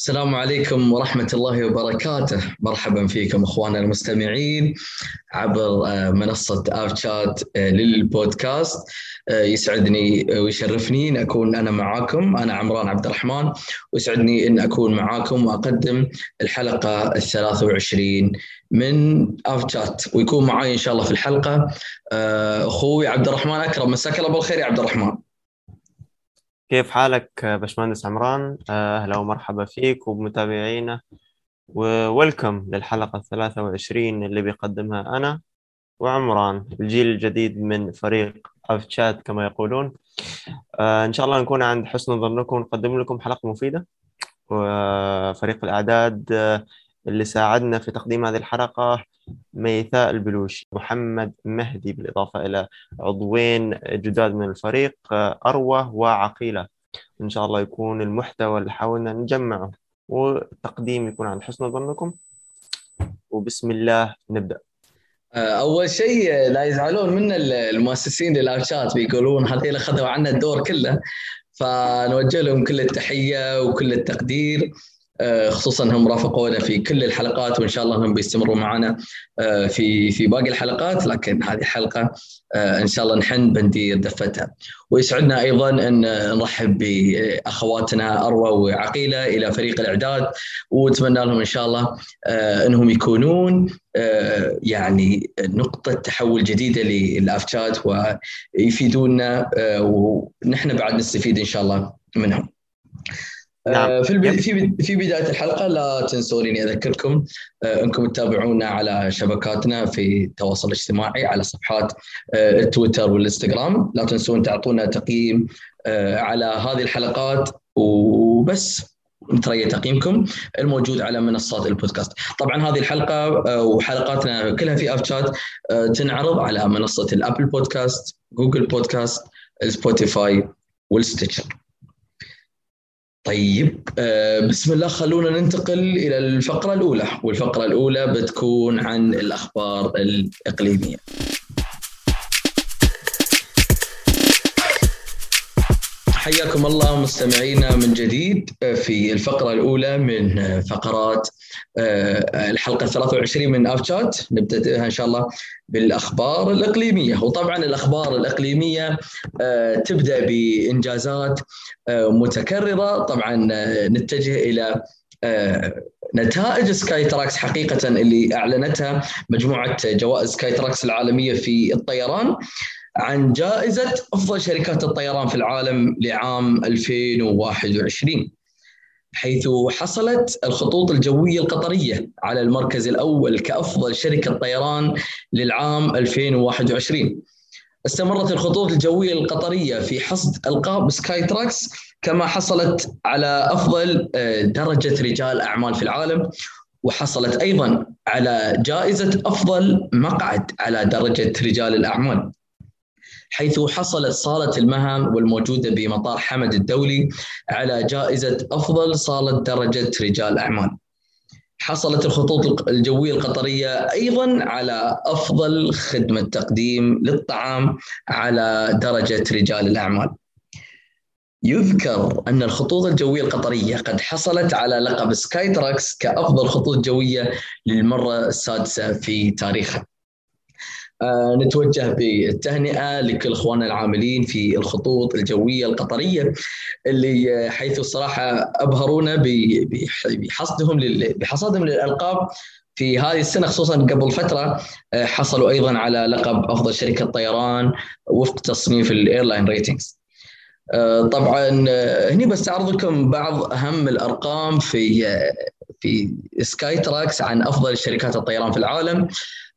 السلام عليكم ورحمة الله وبركاته. مرحبا فيكم أخواننا المستمعين عبر آه، منصة آف شات آه، للبودكاست. آه، يسعدني ويشرفني أن أكون أنا معاكم. أنا عمران عبد الرحمن. ويسعدني أن أكون معاكم وأقدم الحلقة الثلاثة وعشرين من آف شات ويكون معاي إن شاء الله في الحلقة أخوي عبد الرحمن أكرم. مساك الله بالخير يا عبد الرحمن. كيف حالك باشمهندس عمران؟ أهلا ومرحبا فيك وبمتابعينا وويلكم للحلقة الثلاثة وعشرين اللي بيقدمها أنا وعمران الجيل الجديد من فريق أف شات كما يقولون. آه، إن شاء الله نكون عند حسن ظنكم ونقدم لكم حلقة مفيدة. وفريق آه، اللي ساعدنا في تقديم هذه الحلقة ميثاء البلوشي محمد مهدي بالإضافة إلى عضوين جداد من الفريق أروى وعقيلة. إن شاء الله يكون المحتوى اللي حاولنا نجمعه والتقديم يكون عند حسن ظنكم. وبسم الله نبدأ. أول شيء لا يزعلون منا المؤسسين للارشات بيقولون هذول أخذوا عنا الدور كله. فنوجه لهم كل التحية وكل التقدير. آه، خصوصا هم رافقونا في كل الحلقات وإن شاء الله هم بيستمروا معنا آه، في في باقي الحلقات لكن هذه الحلقة آه، إن شاء الله نحن بندير دفتها ويسعدنا أيضا أن نرحب بأخواتنا أروى وعقيلة إلى فريق الإعداد ونتمنى لهم إن شاء الله أنهم يكونون يعني نقطة تحول جديدة للافشات ويفيدونا ونحن بعد نستفيد إن شاء الله منهم. نعم. آه، في في في بداية الحلقة لا تنسون اني أذكركم آه، أنكم تتابعونا على شبكاتنا في التواصل الاجتماعي على صفحات آه، التويتر والإنستغرام. لا تنسون تعطونا تقييم على هذه الحلقات. وبس نتريا تقييمكم الموجود على منصات البودكاست. طبعا هذه الحلقة وحلقاتنا كلها في أب شات تنعرض على منصة ال Apple Podcast Google Podcast سبوتيفاي وال Stitcher. طيب آه، بسم الله خلونا ننتقل إلى الفقرة الأولى والفقرة الأولى بتكون عن الأخبار الإقليمية. حياكم الله مستمعينا من جديد في الفقرة الأولى من فقرات آه، الحلقة 23 من أف شات نبدأ إن شاء الله بالأخبار الإقليمية. وطبعا الأخبار الإقليمية آه، تبدأ بإنجازات آه، متكررة. طبعا نتجه إلى نتائج سكاي تراكس حقيقة اللي أعلنتها مجموعة جوائز سكاي تراكس العالمية في الطيران. عن جائزة أفضل شركات الطيران في العالم لعام 2021 حيث حصلت الخطوط الجوية القطرية على المركز الأول كأفضل شركة طيران للعام 2021 استمرت الخطوط الجوية القطرية في حصد ألقاب سكاي تراكس كما حصلت على أفضل آه، درجة رجال أعمال في العالم وحصلت أيضا على جائزة أفضل مقعد على درجة رجال الأعمال. حيث حصلت صالة المها والموجودة بمطار حمد الدولي على جائزة أفضل صالة درجة رجال أعمال. حصلت الخطوط الجوية القطرية أيضا على أفضل خدمة تقديم للطعام على درجة رجال الأعمال. يذكر أن الخطوط الجوية القطرية قد حصلت على لقب سكاي تراكس كأفضل خطوط جوية للمرة السادسة في تاريخها. نتوجه بالتهنئة لكل إخواننا العاملين في الخطوط الجوية القطرية اللي حيث الصراحة أبهرونا بحصدهم بحصدهم للألقاب في هذه السنة خصوصا قبل فترة آه، حصلوا أيضا على لقب أفضل شركة طيران وفق تصنيف ال Airline Ratings. آه، طبعا هني بستعرض لكم بعض أهم الأرقام في في سكاي تراكس عن أفضل شركات الطيران في العالم آه،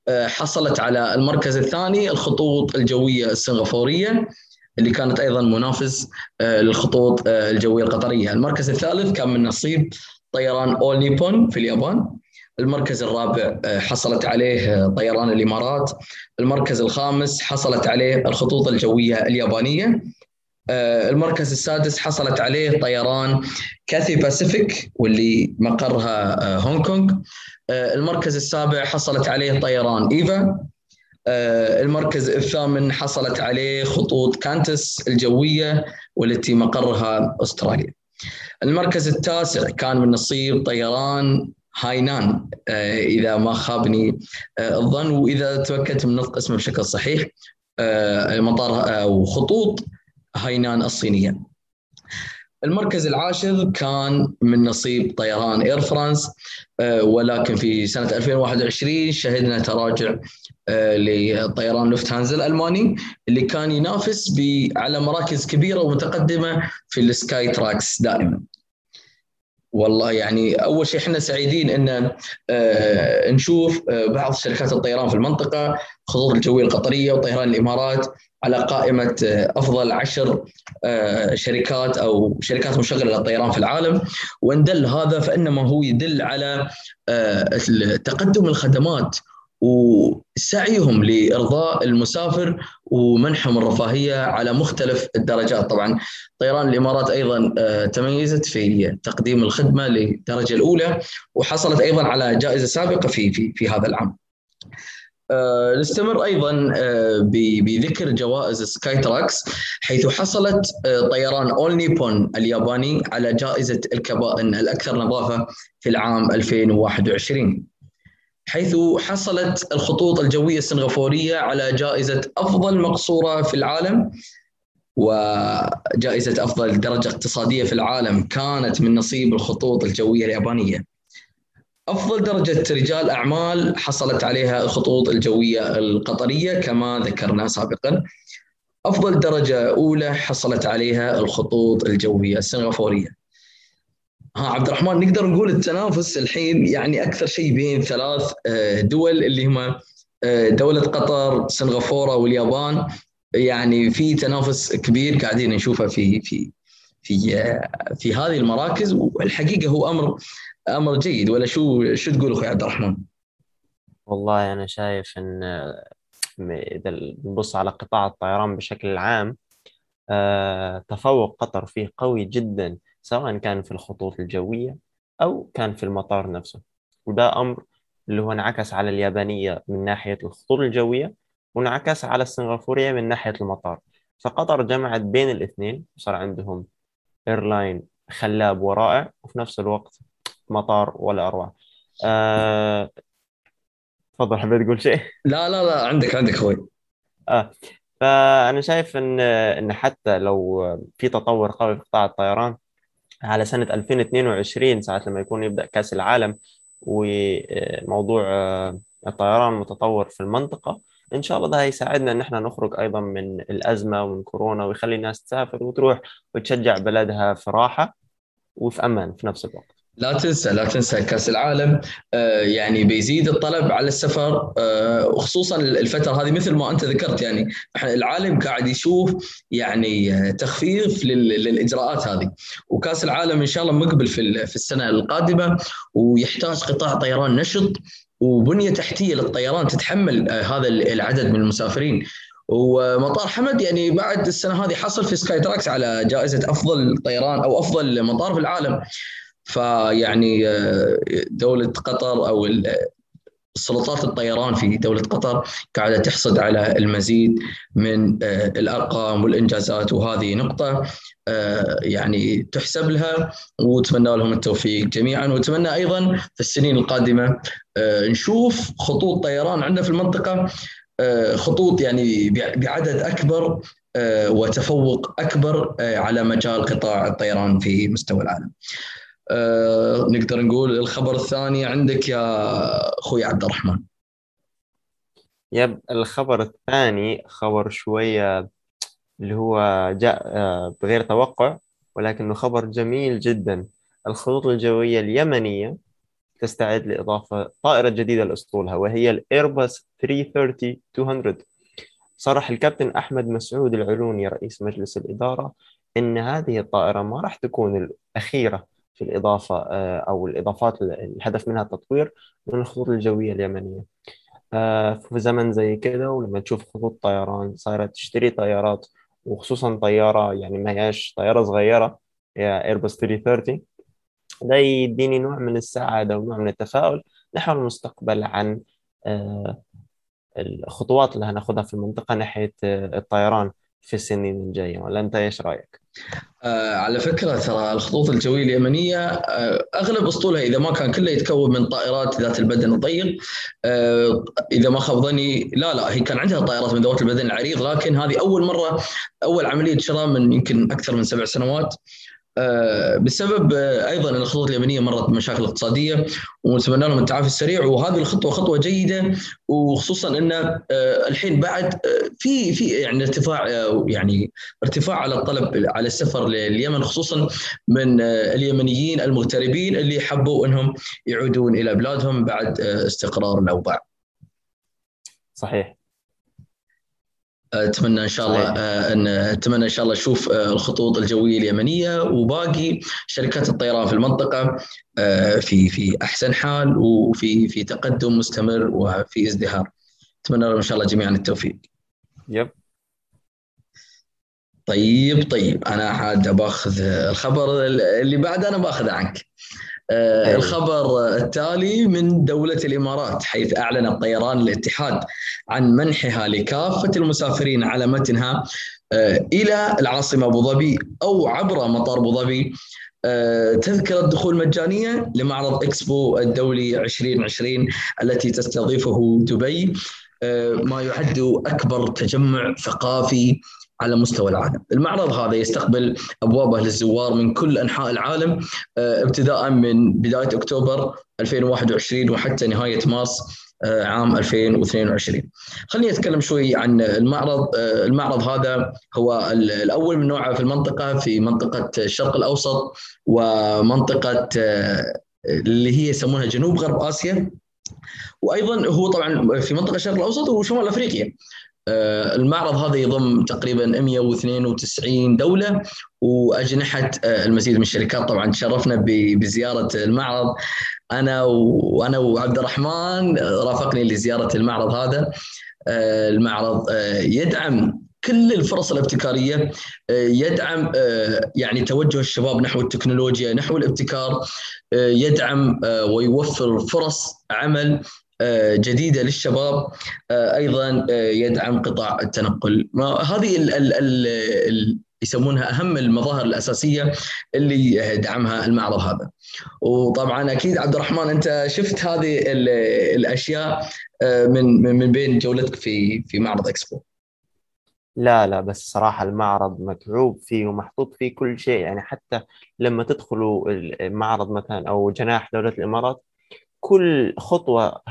حصلت على المركز الثاني الخطوط الجوية السنغافورية اللي كانت أيضا منافس آه، للخطوط آه، الجوية القطرية، المركز الثالث كان من نصيب طيران أول نيبون في اليابان، المركز الرابع حصلت عليه طيران الإمارات، المركز الخامس حصلت عليه الخطوط الجوية اليابانية، المركز السادس حصلت عليه طيران كاثي باسيفيك واللي مقرها هونغ كونغ. آه، المركز السابع حصلت عليه طيران إيفا. آه، المركز الثامن حصلت عليه خطوط كانتس الجوية والتي مقرها أستراليا. المركز التاسع كان من نصيب طيران هاينان. إذا ما خابني الظن وإذا تاكدت من نطق اسمه بشكل صحيح مطار أو خطوط هاينان الصينية. المركز العاشر كان من نصيب طيران اير فرانس ولكن في سنة 2021 شهدنا تراجع لطيران لوفتهانزا الألماني اللي كان ينافس على مراكز كبيرة ومتقدمة في ال Skytrax دائما. والله يعني أول شيء إحنا سعيدين إن نشوف بعض شركات الطيران في المنطقة خطوط الجويه القطرية وطيران الإمارات على قائمة أفضل عشر شركات أو شركات مشغلة للطيران في العالم وإن دل هذا فإنما هو يدل على تقدم الخدمات وسعيهم لإرضاء المسافر ومنحهم الرفاهية على مختلف الدرجات طبعا طيران الإمارات أيضا تميزت في تقديم الخدمة للدرجة الأولى وحصلت أيضا على جائزة سابقة في في في هذا العام. نستمر أيضا بذكر جوائز Skytrax حيث حصلت طيران أول نيبون الياباني على جائزة الكبائن الأكثر نظافة في العام 2021 حيث حصلت الخطوط الجوية السنغافورية على جائزة أفضل مقصورة في العالم وجائزة أفضل درجة اقتصادية في العالم كانت من نصيب الخطوط الجوية اليابانية. أفضل درجة رجال أعمال حصلت عليها الخطوط الجوية القطرية كما ذكرنا سابقا. أفضل درجة أولى حصلت عليها الخطوط الجوية السنغافورية. ها عبد الرحمن نقدر نقول التنافس الحين يعني أكثر شيء بين ثلاث دول اللي هم دولة قطر، سنغافورة واليابان يعني في تنافس كبير قاعدين نشوفه في في في في هذه المراكز والحقيقة هو أمر أمر جيد ولا شو شو تقول أخوي عبد الرحمن؟ والله أنا شايف إن إذا نبص على قطاع الطيران بشكل عام تفوق قطر فيه قوي جدا سواء كان في الخطوط الجوية أو كان في المطار نفسه وده أمر اللي هو انعكس على اليابانية من ناحية الخطوط الجوية وانعكس على السنغافورية من ناحية المطار فقطر جمعت بين الاثنين وصار عندهم ايرلاين خلاب ورائع وفي نفس الوقت مطار ولا أروع أه... تفضل حبيت تقول شيء؟ لا لا لا عندك عندك أخوي آه. فأنا شايف إن إن حتى لو في تطور قوي في قطاع الطيران على سنة 2022 ساعة لما يكون يبدأ كأس العالم وموضوع الطيران متطور في المنطقة إن شاء الله ده هيساعدنا إن إحنا نخرج أيضا من الأزمة ومن كورونا ويخلي الناس تسافر وتروح وتشجع بلدها في راحة وفي أمان في نفس الوقت. لا تنسى لا تنسى كأس العالم يعني بيزيد الطلب على السفر وخصوصا الفترة هذه مثل ما أنت ذكرت يعني العالم قاعد يشوف يعني تخفيف للإجراءات هذه. وكأس العالم إن شاء الله مقبل في في السنة القادمة ويحتاج قطاع طيران نشط وبنية تحتية للطيران تتحمل هذا العدد من المسافرين. ومطار حمد يعني بعد السنة هذه حصل في Skytrax على جائزة أفضل طيران أو أفضل مطار في العالم. فيعني دولة قطر أو سلطات الطيران في دولة قطر قاعدة تحصد على المزيد من الأرقام والإنجازات وهذه نقطة يعني تحسب لها وتمنى لهم التوفيق جميعا وأتمنى أيضا في السنين القادمة نشوف خطوط طيران عندنا في المنطقة خطوط يعني بعدد أكبر وتفوق أكبر على مجال قطاع الطيران في مستوى العالم. آه، نقدر نقول الخبر الثاني عندك يا أخوي عبد الرحمن. يب الخبر الثاني خبر شوية اللي هو جاء بغير توقع ولكنه خبر جميل جدا. الخطوط الجوية اليمنية تستعد لإضافة طائرة جديدة لأسطولها وهي الإيرباص 330-200 صرح الكابتن أحمد مسعود العلوني رئيس مجلس الإدارة إن هذه الطائرة ما راح تكون الأخيرة. في الإضافة أو الإضافات الهدف منها التطوير من الخطوط الجوية اليمنية. في زمن زي كده ولما تشوف خطوط طيران صايرة تشتري طيارات وخصوصا طيارة يعني ما هياش طيارة صغيرة هي ايرباص 330 ده يديني نوع من السعادة ونوع من التفاؤل نحو المستقبل عن الخطوات اللي هناخدها في المنطقة ناحية الطيران. في السنين الجاية ولا أنت إيش رأيك؟ آه على فكرة ترى الخطوط الجوية اليمنية آه أغلب أسطولها إذا ما كان كله يتكون من طائرات ذات البدن الضيق آه إذا ما خاب ظني لا لا هي كان عندها طائرات من ذوات البدن العريض لكن هذه أول مرة أول عملية شراء من يمكن أكثر من سبع سنوات بسبب آه، أيضا الخطوط اليمنية مرت بمشاكل اقتصادية ونتمنى لهم التعافي السريع وهذه الخطوة خطوة جيدة وخصوصا إن آه، الحين بعد في في يعني ارتفاع يعني ارتفاع على الطلب على السفر لليمن خصوصا من اليمنيين المغتربين اللي حبوا إنهم يعودون إلى بلادهم بعد استقرار الاوضاع. صحيح أتمنى إن شاء الله آه، إن أتمنى إن شاء الله نشوف آه، الخطوط الجوية اليمنية وباقي شركات الطيران في المنطقة آه، في في أحسن حال وفي في تقدم مستمر وفي ازدهار. أتمنى لهم إن شاء الله جميعا التوفيق. يب طيب طيب أنا عاد باخذ الخبر اللي بعده أنا باخذه عنك. آه، أيوة. الخبر التالي من دولة الإمارات حيث أعلن الطيران الاتحاد عن منحها لكافة المسافرين على متنها آه، إلى العاصمة أبو ظبي أو عبر مطار أبو ظبي آه، تذكرة دخول مجانية لمعرض إكسبو الدولي 2020 التي تستضيفه دبي ما يعد أكبر تجمع ثقافي على مستوى العالم. المعرض هذا يستقبل أبوابه للزوار من كل أنحاء العالم آه، ابتداء من بداية أكتوبر 2021 وحتى نهاية مارس آه، عام 2022 خليني أتكلم شوي عن المعرض آه، المعرض هذا هو الأول من نوعه في المنطقة في منطقة الشرق الأوسط ومنطقة اللي هي يسمونها جنوب غرب آسيا. وأيضا هو طبعا في منطقة الشرق الأوسط وشمال أفريقيا. المعرض هذا يضم تقريبا 192 دولة وأجنحة آه، المزيد من الشركات. طبعا تشرفنا بزيارة المعرض. أنا وأنا وعبد الرحمن رافقني لزيارة المعرض هذا. آه، المعرض يدعم كل الفرص الابتكارية. يدعم يعني توجه الشباب نحو التكنولوجيا نحو الابتكار. يدعم ويوفر فرص عمل آه، جديدة للشباب آه، أيضا آه، يدعم قطاع التنقل هذه ال ال ال يسمونها أهم المظاهر الأساسية اللي يدعمها المعرض هذا. وطبعا أكيد عبد الرحمن أنت شفت هذه الأشياء من من بين جولتك في في معرض إكسبو. لا لا بس صراحة المعرض متعوب فيه ومحطوط فيه كل شيء يعني حتى لما تدخلوا المعرض مثلا أو جناح دولة الإمارات كل خطوة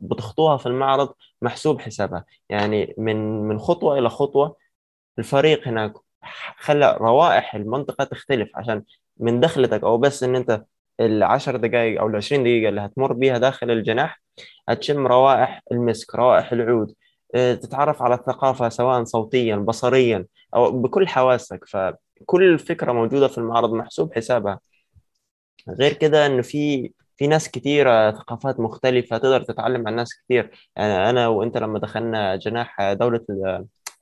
بتخطوها في المعرض محسوب حسابها. يعني من من خطوة إلى خطوة الفريق هناك خلى روائح المنطقة تختلف عشان من دخلتك أو بس إن أنت العشر دقائق أو العشرين دقيقة اللي هتمر بيها داخل الجناح هتشم روائح المسك روائح العود آه، تتعرف على الثقافة سواء صوتيا بصريا أو بكل حواسك. فكل فكرة موجودة في المعرض محسوب حسابها. غير كده إنه في في ناس كتيرة ثقافات مختلفة تقدر تتعلم عن ناس كتير. يعني أنا وأنت لما دخلنا جناح دولة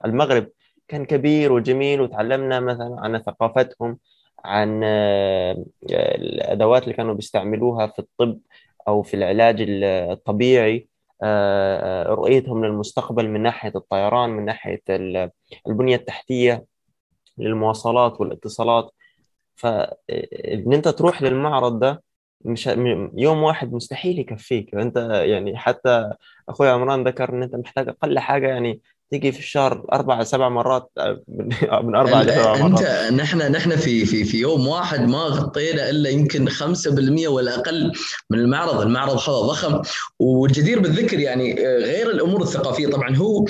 المغرب كان كبير وجميل وتعلمنا مثلا عن ثقافتهم عن آه، الأدوات اللي كانوا بيستعملوها في الطب أو في العلاج الطبيعي. آه، آه، رؤيتهم للمستقبل من ناحية الطيران من ناحية البنية التحتية للمواصلات والاتصالات. فإن أنت تروح للمعرض ده مش يوم واحد مستحيل يكفيك. انت يعني حتى أخوي عمران ذكر إن أنت محتاج أقل حاجة يعني تيجي في الشهر أربع سبع مرات من أربع لسبع مرات. أنت نحن نحن في في في يوم واحد ما غطينا إلا يمكن 5% ولا أقل من المعرض، المعرض هذا ضخم. والجدير بالذكر يعني غير الأمور الثقافية. طبعا هو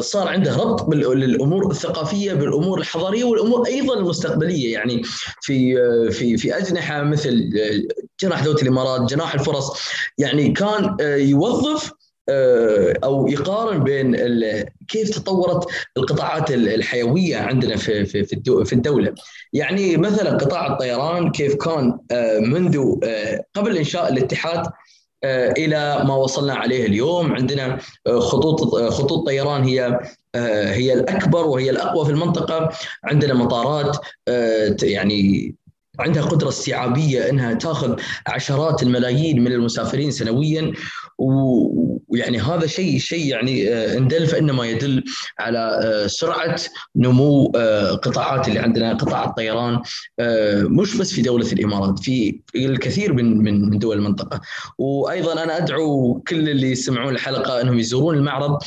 صار عنده ربط بالامور الثقافية بالأمور الحضارية والأمور أيضا المستقبلية. يعني في في في أجنحة مثل جناح دوله الإمارات، جناح الفرص يعني كان يوظف آه، أو يقارن بين كيف تطورت القطاعات الحيوية عندنا في في في الدولة. يعني مثلا قطاع الطيران كيف كان آه، منذ آه، قبل إنشاء الاتحاد إلى ما وصلنا عليه اليوم. عندنا خطوط خطوط طيران هي هي الأكبر وهي الأقوى في المنطقة. عندنا مطارات يعني عندها قدرة استيعابية أنها تأخذ عشرات الملايين من المسافرين سنويا. ويعني هذا شيء شيء يعني آه، إن دل فإنما يدل على آه، سرعة نمو آه، قطاعات اللي عندنا قطاع الطيران مش بس في دولة الإمارات في الكثير من من من دول المنطقة. وأيضا أنا أدعو كل اللي يسمعون الحلقة إنهم يزورون المعرض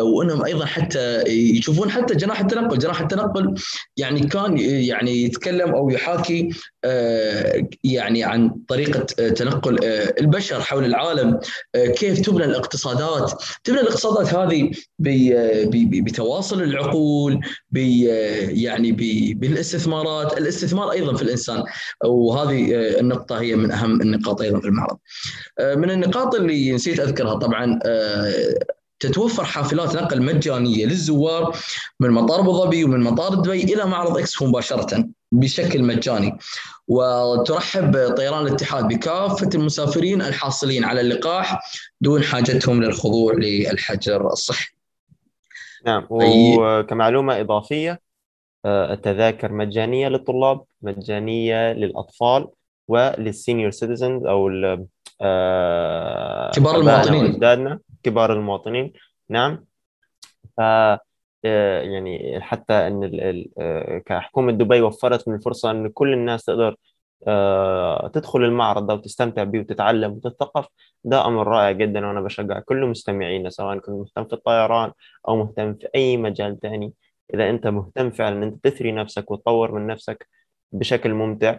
وإنهم أيضا حتى يشوفون حتى جناح التنقل. جناح التنقل يعني كان يعني يتكلم أو يحاكي يعني عن طريقة تنقل البشر حول العالم كيف تبنى الاقتصادات؟ تبنى الاقتصادات هذه بتواصل العقول يعني بالاستثمارات. الاستثمار أيضا في الإنسان وهذه النقطة هي من أهم النقاط أيضا في المعرض. من النقاط اللي نسيت أذكرها طبعا تتوفر حافلات نقل مجانية للزوار من مطار أبو ظبي ومن مطار دبي إلى معرض اكسبو مباشرة. بشكل مجاني. وترحب طيران الاتحاد بكافة المسافرين الحاصلين على اللقاح دون حاجتهم للخضوع للحجر الصحي. نعم وكمعلومة إضافية آه، التذاكر مجانية للطلاب مجانية للأطفال وللسينيور سيتيزنز أو آه، كبار المواطنين. كبار المواطنين. نعم. ف آه، يعني حتى إن آه، كحكومة دبي وفرت من الفرصه إن كل الناس تقدر آه، تدخل المعرض ده وتستمتع به وتتعلم وتتثقف ده أمر رائع جدا وأنا بشجع كل مستمعينا سواء كنت مهتم في الطيران أو مهتم في أي مجال ثاني إذا أنت مهتم فعلا إن أنت تثري نفسك وتطور من نفسك بشكل ممتع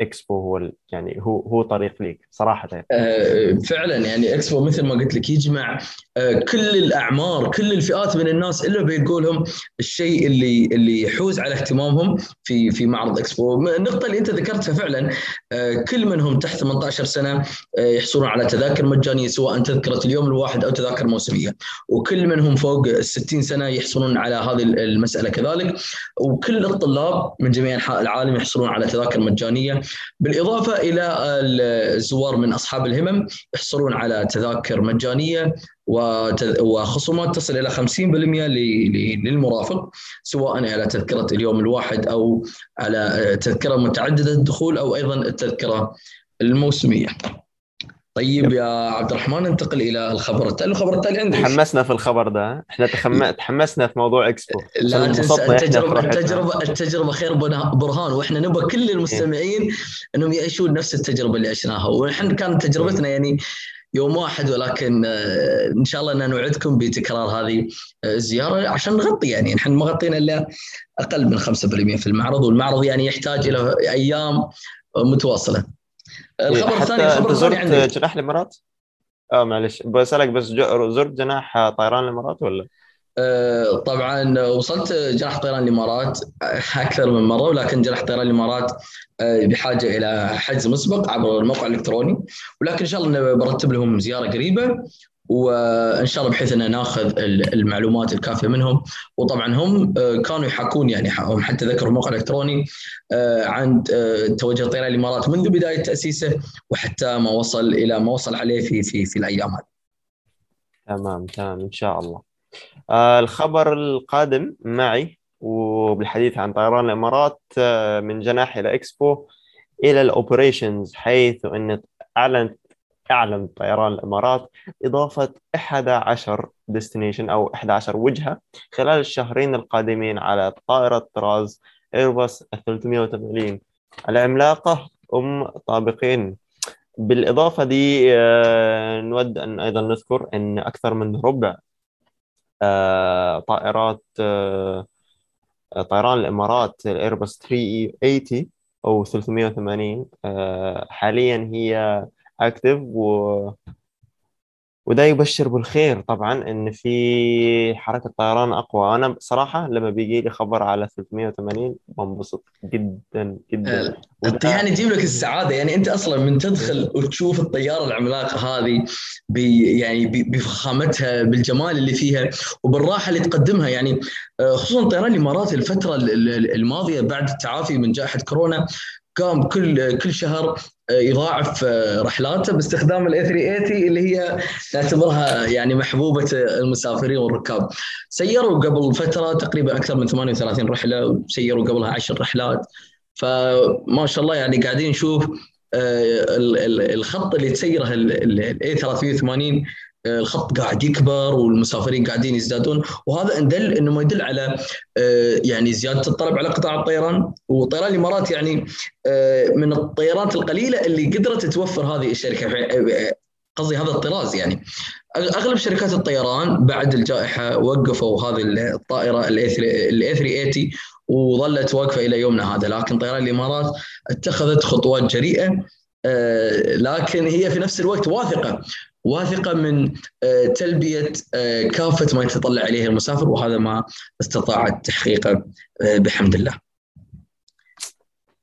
إكسبو هو يعني هو هو طريق ليك صراحة. يعني. فعلا يعني إكسبو مثل ما قلت لك يجمع آه كل الأعمار كل الفئات من الناس إلا بيقولهم الشيء اللي اللي يحوز على اهتمامهم في في معرض إكسبو. النقطة اللي أنت ذكرتها فعلا آه كل منهم تحت 18 سنة يحصلون على تذاكر مجانية سواء تذكرة اليوم الواحد أو تذاكر موسمية. وكل منهم فوق ال 60 سنة يحصلون على هذه المسألة كذلك. وكل الطلاب من جميع أنحاء العالم يحصلون على تذاكر مجانية. بالإضافة إلى الزوار من أصحاب الهمم يحصلون على تذاكر مجانية وخصومات تصل إلى 50% للمرافق سواء على تذكرة اليوم الواحد أو على تذكرة متعددة الدخول أو أيضا التذكرة الموسمية. طيب يا عبد الرحمن ننتقل إلى الخبر التالي. الخبر التالي عندك. تحمسنا في الخبر ده. إحنا تخم... تحمسنا في موضوع إكسبو. لا تنسى التجربة التجربة التجربة خير برهان. وإحنا نبغى كل المستمعين إنهم يعيشون نفس التجربة اللي عشناها. ونحن كانت تجربتنا يعني يوم واحد ولكن آه، إن شاء الله ان نوعدكم بتكرار هذه آه، الزيارة عشان نغطي يعني. نحن ما غطينا إلا أقل من 5% في المعرض والمعرض يعني يحتاج إلى أيام متواصلة. الخبر إيه، الثاني الخبر الثاني عندك جناح الإمارات؟ آه معلش بسألك بس زرت جناح طيران الإمارات ولا؟ آه، طبعا وصلت جناح طيران الإمارات أكثر من مرة ولكن جناح طيران الإمارات آه، بحاجة إلى حجز مسبق عبر الموقع الإلكتروني ولكن إن شاء الله برتب لهم زيارة قريبة وإن شاء الله بحيث ان ناخذ المعلومات الكافية منهم وطبعا هم آه، كانوا يحكون يعني هم حتى ذكروا الموقع الالكتروني آه، عن آه، توجه طيران الإمارات منذ بداية تأسيسه وحتى ما وصل إلى ما وصل عليه في في في الأيام هذه. تمام تمام إن شاء الله. الخبر القادم معي وبالحديث عن طيران الإمارات من جناح إلى إكسبو إلى الأوبريشنز حيث إن أعلنت أعلن طيران الإمارات إضافة 11 destination أو 11 وجهة خلال الشهرين القادمين على طائرة طراز إيرباص 380 العملاقة أم طابقين. بالإضافة دي آه، نود أن أيضا نذكر أن أكثر من ربع آه، طائرات آه، طيران الإمارات الإيرباص 380 أو 380 حاليا هي اكتف و وده يبشر بالخير طبعا إن في حركة طيران أقوى. أنا بصراحه لما بيجي لي خبر على 380 بنبسط جدا جدا. الطيران يجيب لك السعادة. يعني أنت أصلا من تدخل وتشوف الطيارة العملاقة هذه بي يعني بفخامتها بالجمال اللي فيها وبالراحة اللي تقدمها. يعني آه، خصوصا طيران الإمارات الفترة الماضية بعد التعافي من جائحة كورونا قام كل كل شهر يضاعف رحلاته باستخدام ال A380 اللي هي نعتبرها يعني محبوبة المسافرين والركاب. سيروا قبل فترة تقريبا أكثر من 38 رحلة وسيروا قبلها 10 رحلات فما شاء الله يعني قاعدين نشوف الخط اللي تسيره ال A380 الخط قاعد يكبر والمسافرين قاعدين يزدادون وهذا ان دل إنه ما يدل على يعني زيادة الطلب على قطاع الطيران. وطيران الإمارات يعني من الطيارات القليلة اللي قدرت توفر هذه الشركة قصدي هذا الطراز يعني. أغلب شركات الطيران بعد الجائحة وقفوا هذه الطائرة الاي 380 وظلت واقفة إلى يومنا هذا. لكن طيران الإمارات اتخذت خطوات جريئة آه، لكن هي في نفس الوقت واثقة واثقة من آه، تلبية آه، كافة ما يتطلع إليه المسافر وهذا ما استطاعت تحقيقه بحمد الله.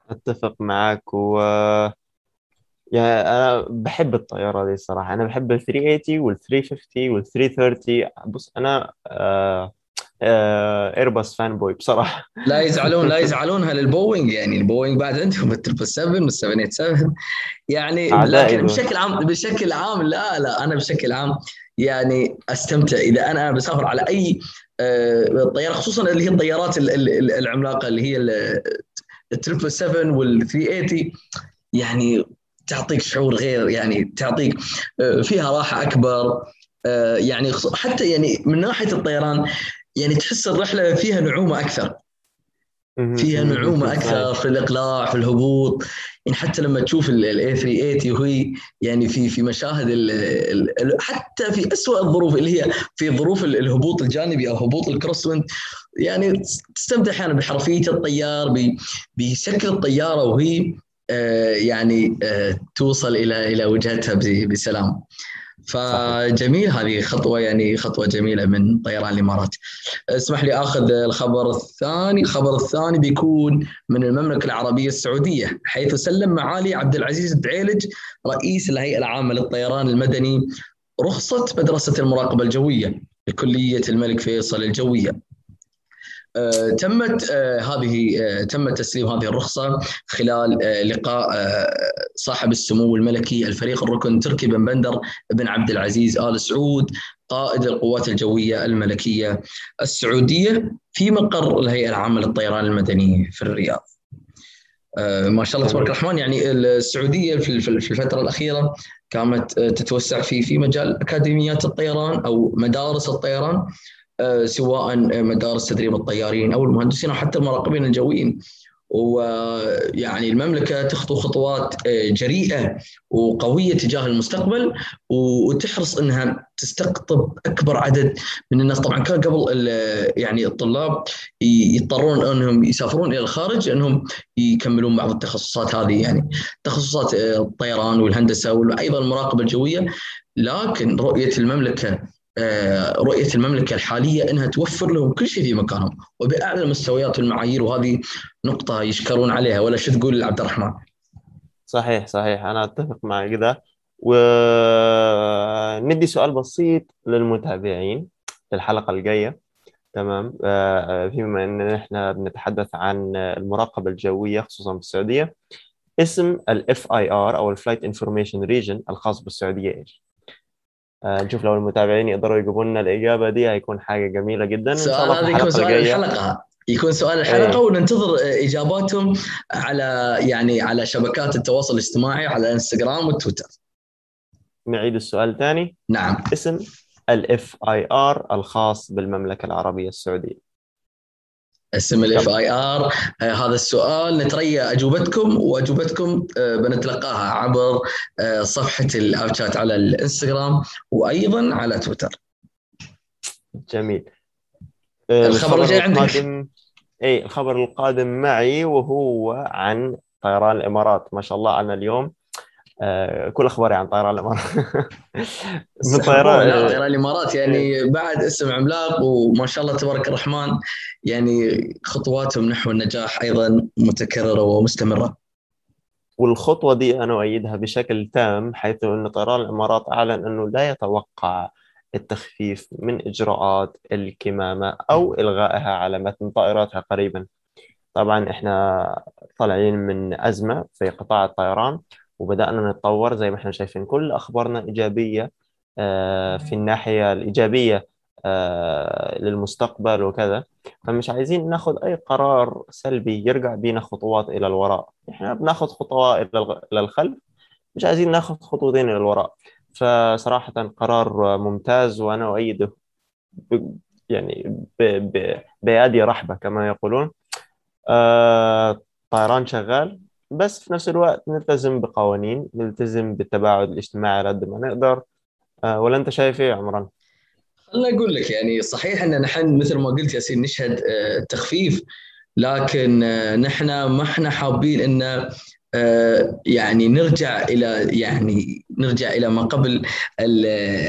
أتفق معك و يعني أنا بحب الطيارة دي صراحة أنا بحب ال 380 وال 350 وال 330 بص أنا آه ايرباص فان بوي بصراحة. لا يزعلون لا يزعلونها للبوينج يعني البوينج بعد عندهم ال triple 7 وال 787 يعني لكن بشكل عام بشكل عام لا لا أنا بشكل عام يعني أستمتع. إذا أنا بسافر على أي آه، طيارة خصوصا اللي هي الطيارات العملاقة اللي هي ال triple 7 وال 380 يعني تعطيك شعور غير يعني تعطيك آه، فيها راحة أكبر. آه، يعني حتى يعني من ناحية الطيران يعني تحس الرحلة فيها نعومة أكثر. فيها نعومة أكثر في الإقلاع في الهبوط. يعني حتى لما تشوف ال A380 وهي يعني في في مشاهد ال ال حتى في اسوء الظروف اللي هي في ظروف الهبوط الجانبي أو هبوط ال crosswind يعني تستمتع أحيانا بحرفية الطيار بشكل الطيارة وهي آه، يعني آه، توصل إلى إلى وجهتها بسلام. فجميل هذه خطوة يعني خطوة جميلة من طيران الإمارات. اسمح لي آخذ الخبر الثاني، الخبر الثاني بيكون من المملكة العربية السعودية حيث سلم معالي عبد العزيز الدعيلج رئيس الهيئة العامة للطيران المدني رخصة مدرسة المراقبة الجوية لكلية الملك فيصل الجوية. تمت آه، هذه آه، تم تسليم هذه الرخصة خلال لقاء صاحب السمو الملكي الفريق الركن تركي بن بندر بن عبد العزيز آل سعود قائد القوات الجوية الملكية السعودية في مقر الهيئة العامة للطيران المدني في الرياض. ما شاء الله تبارك الرحمن يعني السعودية في الفترة الأخيرة كانت تتوسع في في مجال أكاديميات الطيران أو مدارس الطيران آه، سواء مدارس تدريب الطيارين أو المهندسين أو حتى المراقبين الجويين. ويعني المملكة تخطو خطوات آه، جريئة وقوية تجاه المستقبل وتحرص إنها تستقطب أكبر عدد من الناس. طبعا كان قبل يعني الطلاب يضطرون إنهم يسافرون إلى الخارج انهم يكملون بعض التخصصات هذه. يعني تخصصات آه، الطيران والهندسة وأيضا المراقبة الجوية. لكن رؤية المملكة آه، رؤية المملكة الحالية إنها توفر لهم كل شيء في مكانهم. وبأعلى المستويات والمعايير وهذه نقطة يشكرون عليها. ولا شو تقول عبد الرحمن؟ صحيح صحيح. أنا أتفق مع كذا وندي سؤال بسيط للمتابعين للحلقة الجاية. تمام؟ آه، فيما ان إحنا بنتحدث عن المراقبة الجوية خصوصا في السعودية. اسم ال FIR أو ال flight information region الخاص بالسعودية إيش؟ آه، نشوف لو المتابعين يقدروا يجيبوا لنا الإجابة دي هيكون حاجة جميلة جدا. إن شاء الله في يكون سؤال الحلقة. يكون سؤال الحلقة أيه. وننتظر إجاباتهم على يعني على شبكات التواصل الاجتماعي على الانستغرام والتويتر نعيد السؤال ثاني نعم. اسم ال FIR الخاص بالمملكة العربية السعودية. اسم ال FIR هذا السؤال. نتريى أجوبتكم وأجوبتكم آه، بنتلقاها عبر آه، صفحة الاب على الإنستغرام وأيضا على تويتر. جميل. آه، الخبر الجاي عندك. إي الخبر القادم معي وهو عن طيران الإمارات. ما شاء الله أنا اليوم كل أخباري عن طيران الإمارات. من طيران طيران. الإمارات يعني بعد اسم عملاق وما شاء الله تبارك الرحمن يعني خطواتهم نحو النجاح أيضا متكررة ومستمرة. والخطوة دي أنا أؤيدها بشكل تام حيث إن طيران الإمارات أعلن أنه لا يتوقع التخفيف من إجراءات الكمامة أو إلغائها على متن طائراتها قريبا. طبعا إحنا طالعين من أزمة في قطاع الطيران وبدأنا نتطور زي ما إحنا شايفين. كل أخبارنا إيجابية آه، في الناحية الإيجابية آه، للمستقبل وكذا. فمش عايزين ناخذ أي قرار سلبي يرجع بينا خطوات إلى الوراء. إحنا بناخذ خطوة إلى الخلف مش عايزين ناخذ خطوتين إلى الوراء. فصراحة قرار ممتاز وأنا أؤيده يعني بيادي رحبة كما يقولون. آه طيران شغال. بس في نفس الوقت نلتزم بقوانين نلتزم بالتباعد الاجتماعي على قد ما نقدر آه ولا أنت شايف إيه عمران؟ خليني أقول لك يعني صحيح إن نحن مثل ما قلت ياسين نشهد آه تخفيف لكن آه نحن ما إحنا حابين إن يعني نرجع إلى يعني نرجع إلى ما قبل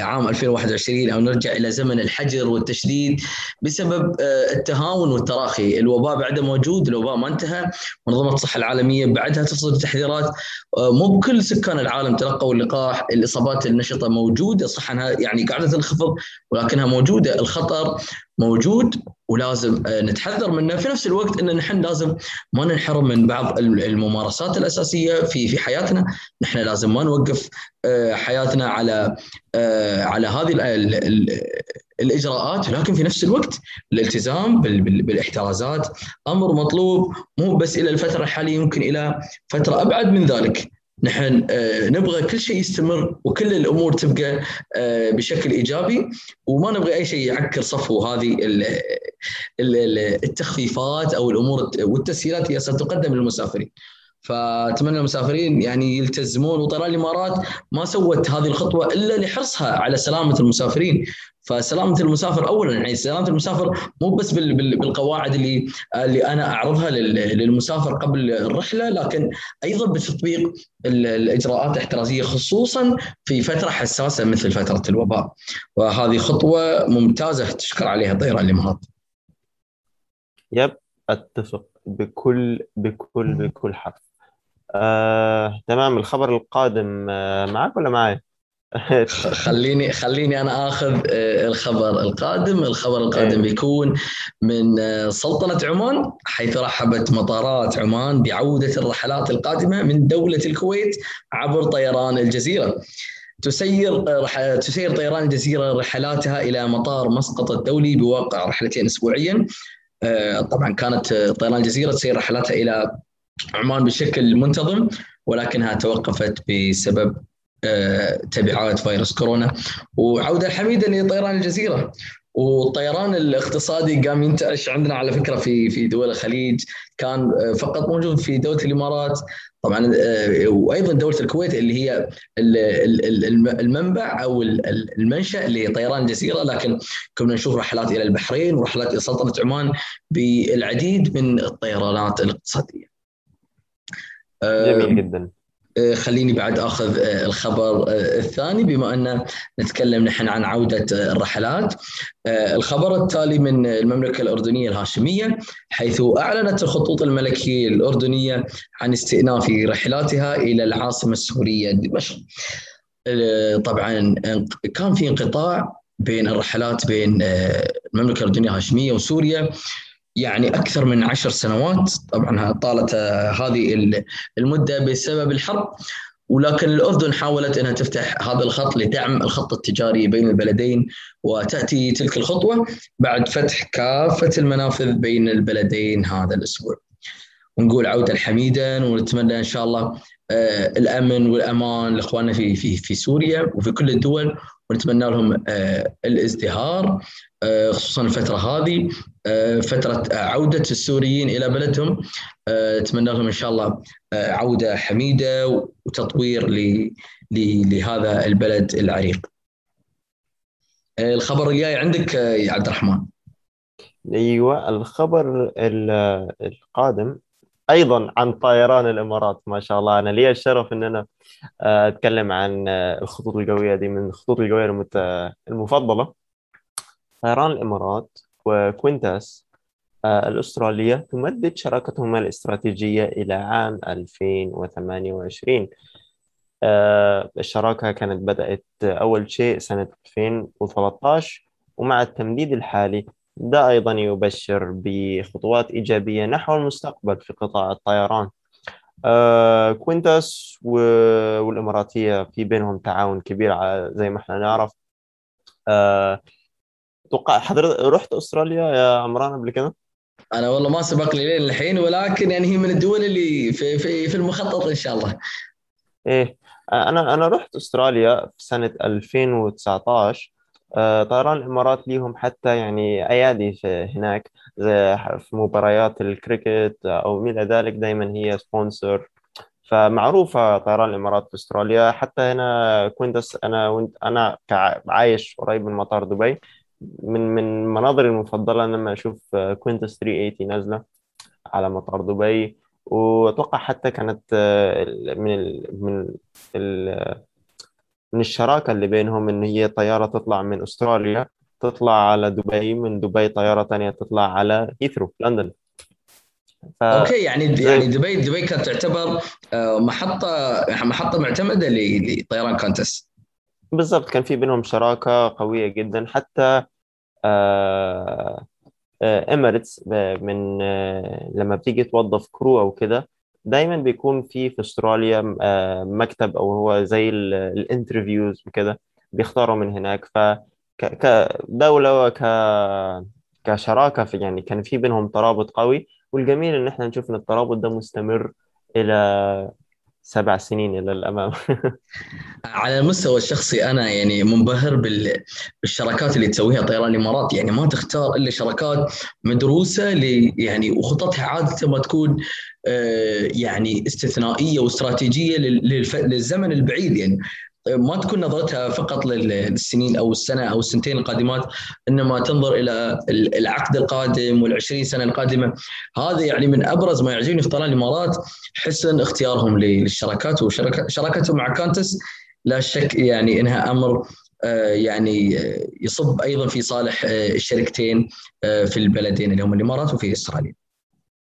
عام 2021 أو نرجع إلى زمن الحجر والتشديد بسبب آه، التهاون والتراخي، الوباء بعده موجود، الوباء ما انتهى، منظمة الصحة العالمية بعدها تصدر تحذيرات آه، مو بكل سكان العالم تلقوا اللقاح، الإصابات النشطة موجودة صح انها يعني قاعدة تنخفض ولكنها موجودة، الخطر موجود. ولازم آه، نتحذر منه. في نفس الوقت إن نحن لازم ما ننحرم من بعض الممارسات الأساسية في في حياتنا. نحن لازم ما نوقف آه، حياتنا على آه، على هذه الإجراءات. لكن في نفس الوقت الالتزام بالاحترازات. أمر مطلوب مو بس إلى الفترة الحالية يمكن إلى فترة أبعد من ذلك. نحن آه، نبغى كل شيء يستمر وكل الأمور تبقى آه، بشكل إيجابي وما نبغى أي شيء يعكر صفو هذه التخفيفات أو الأمور والتسهيلات اللي ستقدم للمسافرين. فأتمنى المسافرين يعني يلتزمون وطيران الإمارات ما سوت هذه الخطوة إلا لحرصها على سلامة المسافرين فسلامة المسافر اولا يعني سلامة المسافر مو بس بالقواعد اللي اللي أنا أعرضها للمسافر قبل الرحلة لكن أيضا بتطبيق الإجراءات الاحترازية خصوصا في فترة حساسة مثل فترة الوباء وهذه خطوة ممتازة تشكر عليها طيران الإمارات. يب أتفق بكل بكل بكل حرف. آه، تمام الخبر القادم آه، معك ولا معي؟ خليني خليني أنا آخذ آه، الخبر القادم، الخبر القادم إيه. بيكون من آه، سلطنة عمان حيث رحبت مطارات عمان بعودة الرحلات القادمة من دولة الكويت عبر طيران الجزيرة. تسير تسير طيران الجزيرة رحلاتها إلى مطار مسقط الدولي بواقع رحلتين اسبوعيا. طبعا كانت طيران الجزيرة تسير رحلاتها إلى عمان بشكل منتظم ولكنها توقفت بسبب آه، تبعات فيروس كورونا. وعودة حميده لطيران الجزيرة. والطيران الاقتصادي قام ينتعش عندنا على فكرة في في دول الخليج. كان آه، فقط موجود في دولة الإمارات. طبعا آه، وأيضا دولة الكويت اللي هي المنبع أو المنشأ لطيران الجزيرة. لكن كنا نشوف رحلات إلى البحرين ورحلات إلى سلطنة عمان بالعديد من الطيرانات الاقتصادية. جميل جدا. آه، خليني بعد آخذ آه، الخبر آه، الثاني. بما أن نتكلم نحن عن عودة الرحلات الخبر التالي من المملكة الأردنية الهاشمية حيث أعلنت الخطوط الملكية الأردنية عن استئناف رحلاتها إلى العاصمة السورية دمشق. طبعا كان في انقطاع بين الرحلات بين المملكة الأردنية الهاشمية وسوريا يعني أكثر من عشر سنوات. طبعا طالت هذه المدة بسبب الحرب. ولكن الأردن حاولت إنها تفتح هذا الخط لدعم الخط التجاري بين البلدين وتأتي تلك الخطوة بعد فتح كافة المنافذ بين البلدين هذا الأسبوع. ونقول عودة حميدا ونتمنى إن شاء الله آه، الأمن والأمان لإخواننا في في في سوريا وفي كل الدول. ونتمنى لهم آه، الازدهار. آه، خصوصا الفترة هذه فترة عودة السوريين إلى بلدهم أتمنى لهم إن شاء الله عودة حميدة وتطوير لهذا البلد العريق. الخبر الجاي عندك يا عبد الرحمن. أيوه الخبر القادم أيضا عن طيران الإمارات ما شاء الله أنا لي الشرف إن أنا آه، أتكلم عن آه، الخطوط الجويه دي من الخطوط الجويه المفضلة طيران الإمارات وكوينتاس آه، الأسترالية تمدد شراكتهما الاستراتيجية إلى عام 2028 الشراكة كانت بدأت أول شيء سنة 2013 ومع التمديد الحالي ده أيضا يبشر بخطوات إيجابية نحو المستقبل في قطاع الطيران. آه كوينتاس والإماراتية في بينهم تعاون كبير زي ما إحنا نعرف. أتوقع حضرتك رحت أستراليا يا عمران قبل كده؟ أنا والله ما سبق لي لين الحين ولكن يعني هي من الدول اللي في في في المخطط إن شاء الله. إيه. أنا أنا رحت أستراليا في سنة 2019 آه، طيران الإمارات ليهم حتى يعني أيادي في هناك زي في مباريات الكريكت أو ما إلى ذلك دائما هي sponsor فمعروفة طيران الإمارات في أستراليا. حتى هنا كنت أنا وانت كع- عايش قريب من مطار دبي. من من مناظري المفضلة لما أشوف Qantas 380 نازلة على مطار دبي. وأتوقع حتى كانت آه، من ال من ال من الشراكة اللي بينهم إن هي طيارة تطلع من أستراليا تطلع على دبي من دبي طيارة تانية تطلع على هيثرو لندن. ف okay يعني يعني دبي دبي كانت تعتبر آه، محطة محطة معتمدة لطيران Qantas بالضبط كان في بينهم شراكة قوية جدا. حتى آه Emirates من آه، لما بتيجي توظف crew أو كده دايما بيكون في في أستراليا آه، مكتب أو هو زي ال interviews وكده بيختاروا من هناك. ف كدولة وك كشراكة في يعني كان في بينهم ترابط قوي. والجميل إن إحنا نشوف إن الترابط ده مستمر إلى سبع سنين إلى الأمام. على المستوى الشخصي أنا يعني منبهر بال- بالشراكات اللي تسويها طيران الإمارات. يعني ما تختار إلا شراكات مدروسة يعني وخططها عادة ما تكون آه، يعني استثنائية واستراتيجية للزمن البعيد يعني. ما تكون نظرتها فقط لل- للسنين أو السنة أو السنتين القادمات إنما تنظر إلى ال- العقد القادم والعشرين سنة القادمة هذا يعني من أبرز ما يعجبني في طيران الإمارات حسن اختيارهم للشراكات وشراكتهم مع كونتس لا شك يعني إنها أمر آه، يعني آه، يصب أيضا في صالح آه، الشركتين في البلدين اللي هم الإمارات وفي استراليا.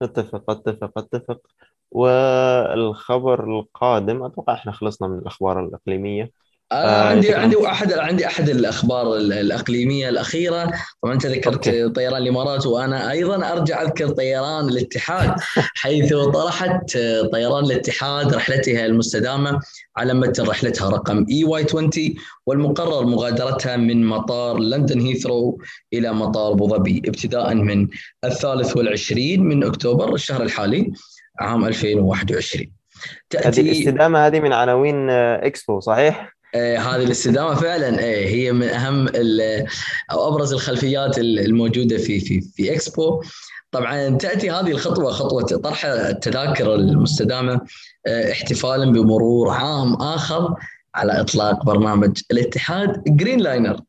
أتفق أتفق أتفق والخبر القادم أتوقع إحنا خلصنا من الأخبار الإقليمية. أنا آه، عندي يعتبر عندي احد عندي أحد الأخبار ال- الإقليمية الأخيرة. طبعا انت ذكرت أوكي. طيران الإمارات وأنا أيضا أرجع أذكر طيران الاتحاد حيث طرحت طيران الاتحاد رحلتها المستدامة على متن رحلتها رقم EY 20 والمقرر مغادرتها من مطار لندن هيثرو إلى مطار أبو ظبي ابتداء من الثالث والعشرين من أكتوبر الشهر الحالي. عام 2021 هذه تاتي الاستدامة هذه من عناوين آه، إكسبو صحيح؟ آه، هذه الاستدامة فعلا آه، هي من أهم أو أبرز الخلفيات الموجودة في في في إكسبو. طبعا تأتي هذه الخطوة خطوة طرح التذاكر المستدامة آه، احتفالا بمرور عام آخر على إطلاق برنامج الاتحاد Greenliner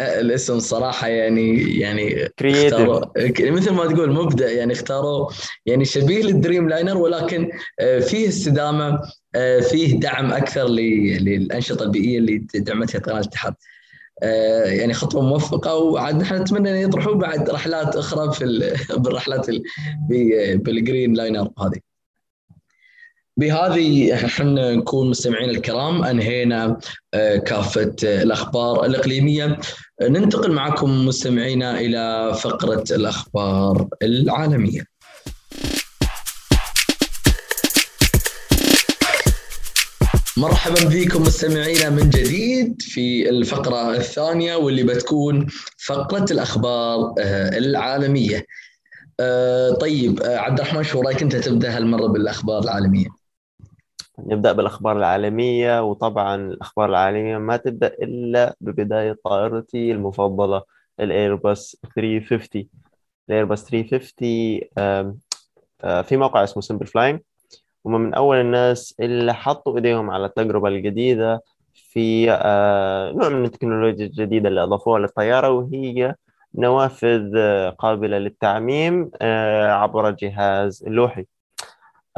الاسم صراحة يعني يعني مثل ما تقول مبدع يعني اختاروا يعني شبيه لل Dreamliner ولكن آه، فيه استدامة آه، فيه دعم أكثر للأنشطة البيئية اللي دعمتها طيران الاتحاد. آه، يعني خطوة موفقة وعاد نحن نتمنى أن يطرحوا بعد رحلات أخرى في ال- بالرحلات بالجرين لاينر هذه. بهذه إحنا نكون مستمعين الكرام أنهينا آه، كافة آه، الأخبار الإقليمية. ننتقل معكم مستمعينا إلى فقرة الأخبار العالمية. مرحبا بكم مستمعينا من جديد في الفقرة الثانية واللي بتكون آه، العالمية. آه، طيب آه، عبد الرحمن شو رأيك أنت تبدأ هالمرة بالأخبار العالمية؟ نبدأ بالأخبار العالمية وطبعا الأخبار العالمية ما تبدأ إلا ببداية طائرتي المفضلة الإيرباص 350 الإيرباص 350 آم، آه، في موقع اسمه Simple Flying هم من أول الناس اللي حطوا إيديهم على التجربة الجديدة في آه، نوع من التكنولوجيا الجديدة اللي أضافوها للطيارة وهي نوافذ آه، قابلة للتعتيم آه، عبر جهاز لوحي.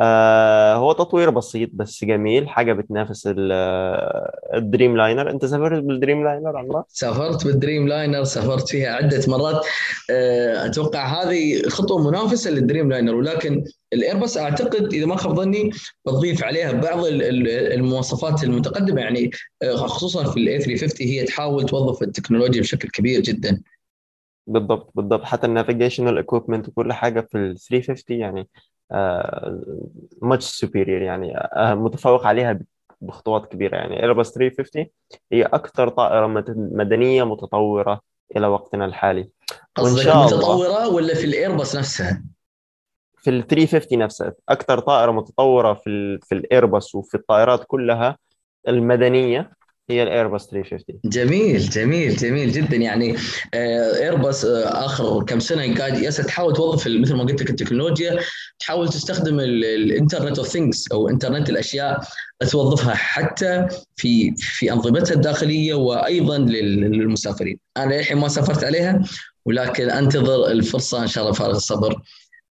آه هو تطوير بسيط بس جميل حاجة بتنافس آه، ال Dreamliner أنت سافرت بال Dreamliner عمرك؟ سافرت بال Dreamliner سافرت فيها عدة مرات. آه، أتوقع هذه خطوة منافسة لل Dreamliner ولكن الإيرباص أعتقد إذا ما خاب ظني بتضيف عليها بعض ال- ال- المواصفات المتقدمة. يعني آه، خصوصا في ال A 350 هي تحاول توظف التكنولوجيا بشكل كبير جدا. بالضبط بالضبط. حتى ال navigational equipment وكل حاجة في ال 350 يعني much superior يعني آه متفوق عليها بخطوات كبيرة يعني. ايرباص 350 هي أكثر طائرة مت- مدنية متطورة إلى وقتنا الحالي. قصدك متطورة ولا في الايرباص نفسها؟ في ال 350 نفسها. أكثر طائرة متطورة في ال في الايرباص وفي الطائرات كلها المدنية هي الايرباص 350 جميل جميل جميل جدا. يعني ايرباص آه، آخر كم سنة قاعدة يالسة تحاول توظف مثل ما قلت لك التكنولوجيا تحاول تستخدم ال internet of things أو انترنت الأشياء توظفها حتى في في أنظمتها الداخلية وأيضا للمسافرين. أنا الحين ما سافرت عليها ولكن أنتظر الفرصة إن شاء الله فارغ الصبر.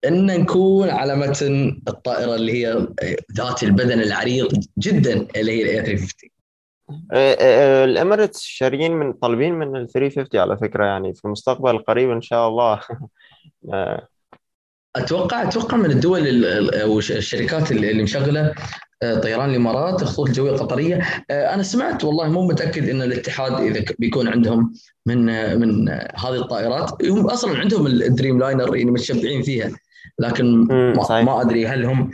إن نكون على متن الطائرة اللي هي ذات البدن العريض جدا اللي هي ال A 350 ال Emirates شاريين من طالبين من ال 350 على فكرة يعني في المستقبل القريب إن شاء الله. آه. أتوقع أتوقع من الدول أو الشركات اللي مشغلة آه، طيران الإمارات الخطوط الجوية القطرية. آه، أنا سمعت والله مو متأكد إن الاتحاد إذا بيكون عندهم من من هذه الطائرات. هم أصلا عندهم ال Dreamliner يعني متشبعين فيها لكن ما, ما أدري هل هم آه،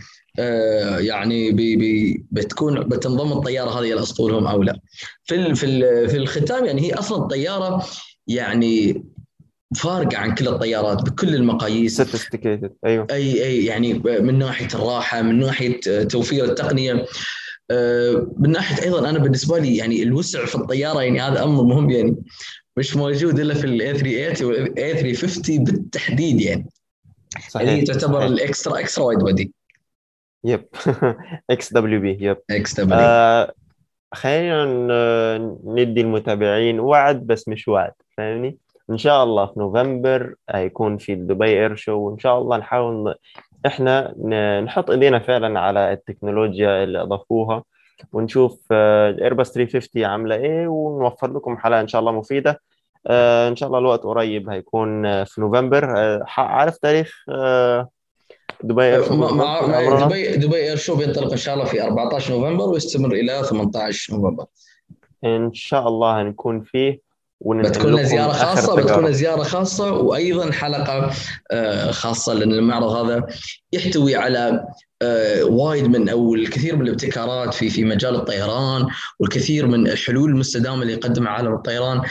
يعني بي بي بتكون بتنضم الطيارة هذه إلى أسطولهم أو لا. في في في الختام يعني هي أصلا الطيارة يعني فارقة عن كل الطيارات بكل المقاييس. sophisticated أيوه. أي أي يعني من ناحية الراحة من ناحية توفير التقنية. آه، من ناحية أيضا أنا بالنسبة لي يعني الوسع في الطيارة يعني هذا أمر مهم يعني مش موجود إلا في ال A 380 وال A 350 بالتحديد يعني. صحيح اللي تعتبر الإكسترا إكسترا وايد بودي يب. إكس دبليو بي يب. إكس دبليو. آه خلينا ندي المتابعين وعد بس مش وعد فاهمني؟ إن شاء الله في نوفمبر هيكون في دبي Air Show وإن شاء الله نحاول إحنا نحط إيدينا فعلا على التكنولوجيا اللي أضافوها ونشوف الايرباص 350 عاملة إيه ونوفر لكم حلقة إن شاء الله مفيدة. آه، إن شاء الله الوقت قريب هيكون في نوفمبر. آه، عارف تاريخ آه، دبي Air Show دبي دبي Air Show بينطلق إن شاء الله في 14 نوفمبر ويستمر إلى 18 نوفمبر. إن شاء الله هنكون فيه بتكون زيارة خاصة بتكون زيارة خاصة وأيضا حلقة آه، خاصة لأن المعرض هذا يحتوي على آه، وايد من أو الكثير من الابتكارات في في مجال الطيران والكثير من الحلول المستدامة اللي يقدمها عالم الطيران.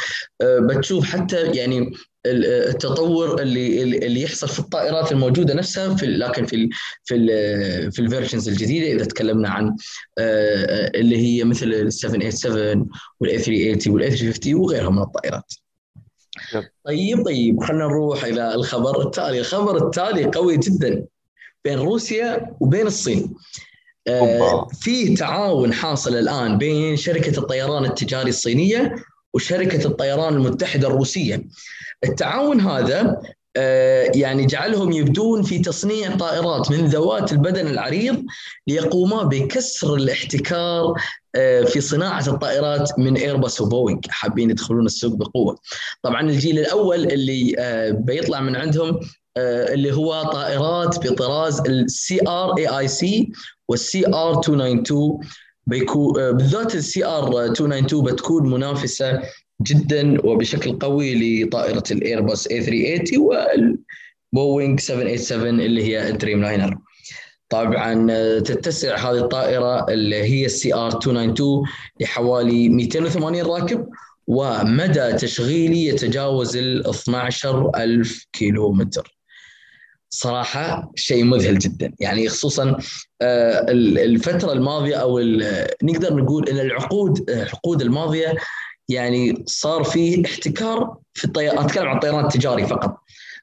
آه، بتشوف حتى يعني التطور اللي اللي يحصل في الطائرات الموجودة نفسها في لكن في ال في ال في الفيرجنز الجديدة إذا تكلمنا عن آه، اللي هي مثل ال 787 وال A 380 وال A 350 وغيرها من الطائرات. طيب طيب خلينا نروح إلى الخبر التالي، الخبر التالي قوي جدا بين روسيا وبين الصين. آه في تعاون حاصل الآن بين شركة الطيران التجاري الصينية وشركة الطيران المتحدة الروسية. التعاون هذا آه، يعني جعلهم يبدون في تصنيع طائرات من ذوات البدن العريض ليقوما بكسر الاحتكار آه، في صناعة الطائرات من ايرباص وبوينغ حابين يدخلون السوق بقوة. طبعا الجيل الأول اللي آه، بيطلع من عندهم اللي هو طائرات بطراز ال CRAIC وال CR 292 بيكون بالذات ال CR 292 بتكون منافسة جدا وبشكل قوي لطائرة الايرباص A 380 والبوينغ 787 اللي هي ال Dreamliner. طبعا تتسع هذه الطائرة اللي هي ال CR 292 لحوالي 280 راكب ومدى تشغيلي يتجاوز ال 12000 كيلو متر. صراحة شيء مذهل جدا. يعني خصوصا آه، الفترة الماضية أو نقدر نقول أن العقود العقود الماضية يعني صار في احتكار في الطيران أتكلم عن الطيران التجاري فقط.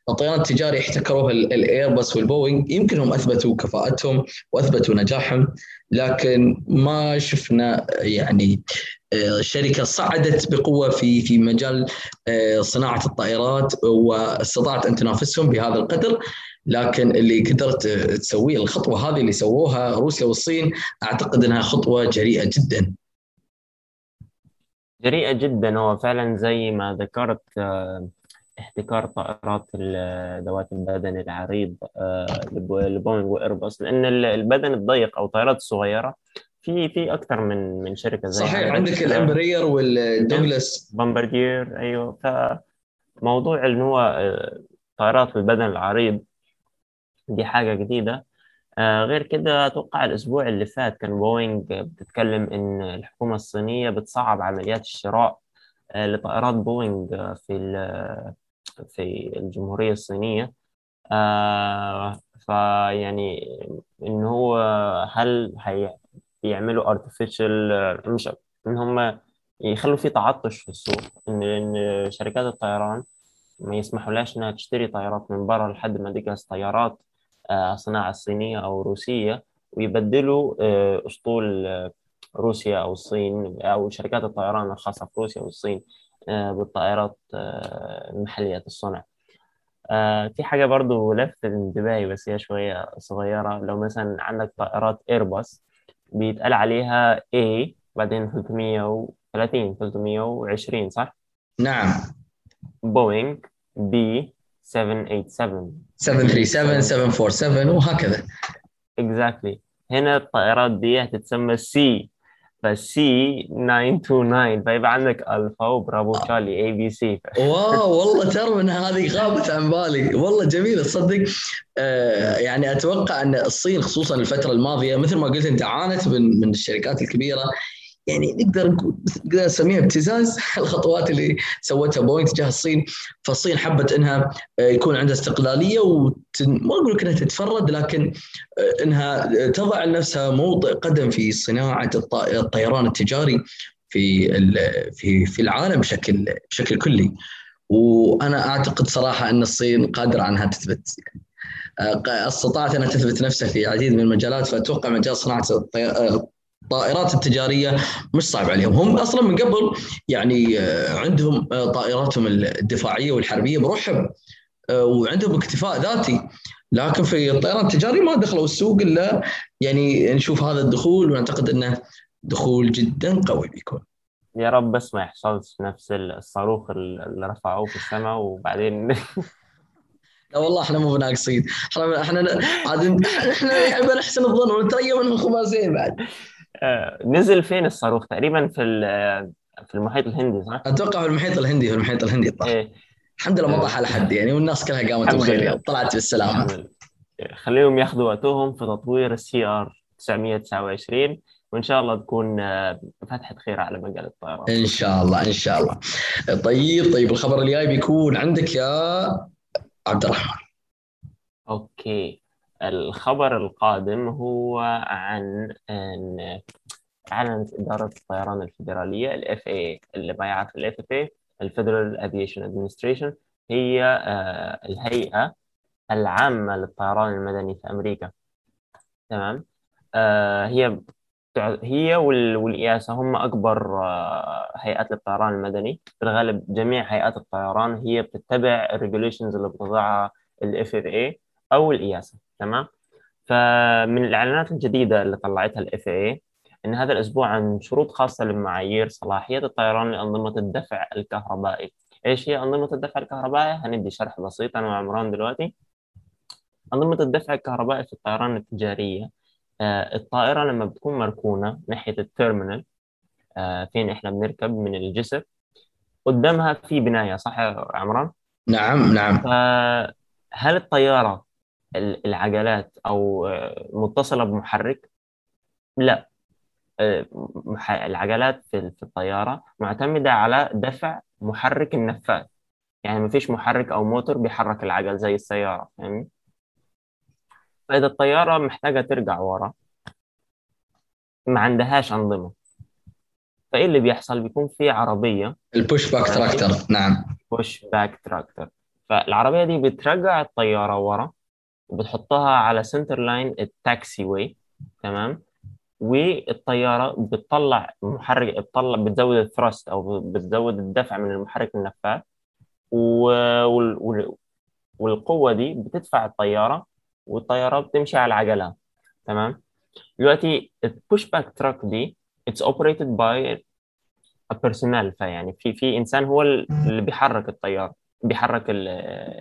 الطيران التجاري احتكروها الايرباص والبوينغ. يمكن هم أثبتوا كفاءتهم وأثبتوا نجاحهم لكن ما شفنا يعني آه، شركة صعدت بقوة في في مجال آه، صناعة الطائرات واستطاعت أن تنافسهم بهذا القدر. لكن اللي قدرت تسويه الخطوة هذه اللي سووها روسيا والصين أعتقد إنها خطوة جريئة جدا. جريئة جدا. هو فعلا زي ما ذكرت آه، احتكار طائرات ذوات البدن العريض آه، لبوينغ وايرباص لأن البدن الضيق أو الطائرات الصغيرة في في أكثر من من شركة زي صحيح عندك الإمبراير والدوغلاس بومباردييه أيوه. فموضوع انه هو آه، طائرات البدن العريض دي حاجة جديدة. آه، غير كده أتوقع الأسبوع اللي فات كان بوينج بتتكلم إن الحكومة الصينية بتصعب عمليات الشراء آه، لطائرات بوينغ آه، في ال- في الجمهورية الصينية. آه، فيعني إن هو هل هي بيعملوا artificial مش إن هم يخلوا في تعطش في السوق إن إن شركات الطيران ما يسمحولهاش إنها تشتري طيارات من برا لحد ما تجهز طيارات. صناعة صينية أو روسية ويبدلوا آه، أسطول آه، روسيا أو الصين أو شركات الطيران الخاصة في روسيا والصين آه، بالطائرات آه، محلية الصنع. آه، في حاجة برضو لفتت انتباهي بس هي شوية صغيرة. لو مثلا عندك طائرات ايرباص بيتقال عليها A بعدين 330 320 صح؟ نعم. بوينغ بي 787 737 747 وهكذا. Exactly. هنا الطائرات دي هتتسمى سي سي 929 فيبقى عندك ألفا و برافو تشارلي A B C واو والله ترى إن هذه غابت عن بالي. والله جميله تصدق آه يعني أتوقع إن الصين خصوصا الفترة الماضية مثل ما قلت أنت عانت من من الشركات الكبيرة يعني نقدر نقدر نسميها ابتزاز الخطوات اللي سوتها بوينغ تجاه الصين. فالصين حبت إنها آه، يكون عندها استقلالية وتن... ما أقول لك إنها تتفرد لكن آه، إنها تضع لنفسها موضع قدم في صناعة الط- الطيران التجاري في في في العالم بشكل بشكل كلي. وأنا أعتقد صراحة إن الصين قادرة إنها تثبت آه، أستطاعت إنها تثبت نفسها في العديد من المجالات. فأتوقع مجال صناعة آه، الطائرات التجارية مش صعب عليهم. هم أصلا من قبل يعني آه، عندهم آه، طائراتهم الدفاعية والحربية بروحهم آه، وعندهم اكتفاء ذاتي. لكن في الطيران التجاري ما دخلوا السوق إلا يعني نشوف هذا الدخول ونعتقد إنه دخول جدا قوي بيكون. يا رب بس ما يحصلش نفس الصاروخ اللي رفعوه في السماء وبعدين لا والله إحنا مو بناقصين. إحنا إحنا عاد إحنا نحب نحسن الظن ونتريى منهم خماسين بعد؟ آه، نزل فين الصاروخ؟ تقريبا في في المحيط الهندي صح؟ أتوقع في المحيط الهندي في المحيط الهندي طاح إيه. الحمد لله ما طاح على حد يعني والناس كلها قامت بخير. يلا، طلعت بالسلامة. لله. خليهم ياخذوا وقتهم في تطوير ال CR 929 وإن شاء الله تكون آه، فتحة خير على مجال الطيران. إن شاء الله إن شاء الله. طيب طيب الخبر اللي جاي بيكون عندك يا عبد الرحمن. أوكي. الخبر القادم هو عن ان اعلنت إدارة الطيران الفيدرالية ال FAA اللي ما يعرف ال FAA ال Federal Aviation Administration هي آه، الهيئة العامة للطيران المدني في أمريكا. تمام؟ آه، هي هي وال- وال EASA هم أكبر آه، هيئات للطيران المدني. في الغالب جميع هيئات الطيران هي بتتبع ال regulations اللي بتضعها ال FAA أو الإياسا تمام فمن الإعلانات الجديدة اللي طلعتها ال FAA إن هذا الأسبوع عن شروط خاصة لمعايير صلاحية الطيران لأنظمة الدفع الكهربائي إيش هي أنظمة الدفع الكهربائي؟ هندي شرح بسيط أنا وعمران دلوقتي أنظمة الدفع الكهربائي في الطيران التجارية آه، الطائرة لما بتكون مركونة ناحية التيرمينال آه، فين إحنا بنركب من الجسر قدامها في بناية صح يا عمران؟ نعم نعم فهل الطيارة ال- العجلات أو آه، متصلة بمحرك؟ لا آه، العجلات في الطيارة معتمدة على دفع محرك النفاث يعني مفيش محرك أو موتور بيحرك العجل زي السيارة فاهمني؟ فإذا الطيارة محتاجة ترجع ورا ما عندهاش أنظمة فإيه اللي بيحصل؟ بيكون في عربية ال push back. tractor نعم push back tractor فالعربية دي بترجع الطيارة ورا وبتحطها على center line ال taxiway تمام؟ والطيارة بتطلع محرك بتطلع بتزود ال thrust أو بتزود الدفع من المحرك النفاث. وال... وال... والقوة دي بتدفع الطيارة والطيارة بتمشي على العجلة تمام؟ دلوقتي ال push back truck دي operated by a personnel فيعني في في إنسان هو اللي بيحرك الطيارة بيحرك ال-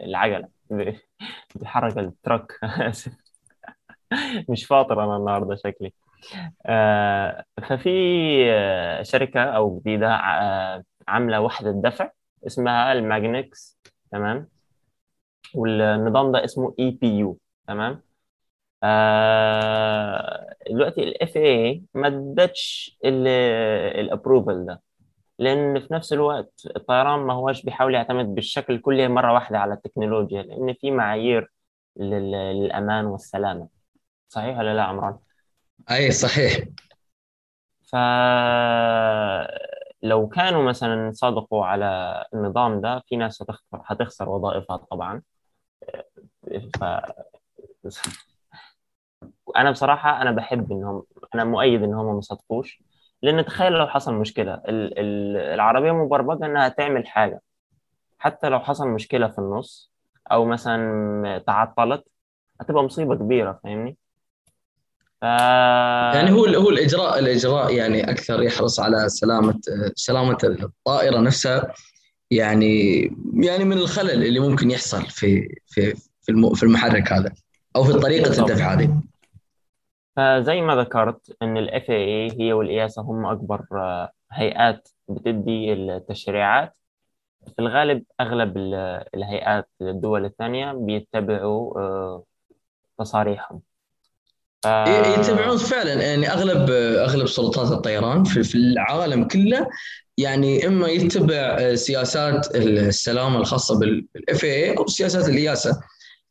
العجلة. بيحرك ال truck آسف. مش فاطر أنا النهارده شكلي. آه، ففي شركة أو جديدة آه، عاملة وحدة دفع اسمها الماجنكس تمام؟ والنظام ده اسمه EPU تمام؟ آه، دلوقتي ال FAA ما ادتش ال approval ده. لأن في نفس الوقت الطيران ما هوش بيحاول يعتمد بالشكل الكلي مرة واحدة على التكنولوجيا لأن في معايير لل- للأمان والسلامة. صحيح ولا لا عمران؟ أي صحيح. فلو كانوا مثلا صادقوا على النظام ده في ناس هتخسر هتخسر وظائفها طبعا. ف أنا بصراحة أنا بحب إنهم أنا مؤيد ان هم ما صدقوش لأن تخيل لو حصل مشكلة ال- ال- العربية مبرمجة إنها تعمل حاجة. حتى لو حصل مشكلة في النص أو مثلا تعطلت هتبقى مصيبة كبيرة فاهمني؟ ف يعني هو هو الإجراء الإجراء يعني أكثر يحرص على سلامة سلامة الطائرة نفسها. يعني يعني من الخلل اللي ممكن يحصل في في في الم- في المحرك هذا أو في طريقة. الدفع هذه. فزي ما ذكرت إن الاف اي هي والإياسا هم أكبر آه، هيئات بتدي التشريعات. في الغالب أغلب ال- الهيئات الدول الثانية بيتبعوا آه، تصاريحهم. ف... ي- يتبعون فعلا. يعني أغلب أغلب سلطات الطيران في العالم كله يعني إما يتبع سياسات السلامه الخاصة بالاف اي أو سياسات الياسا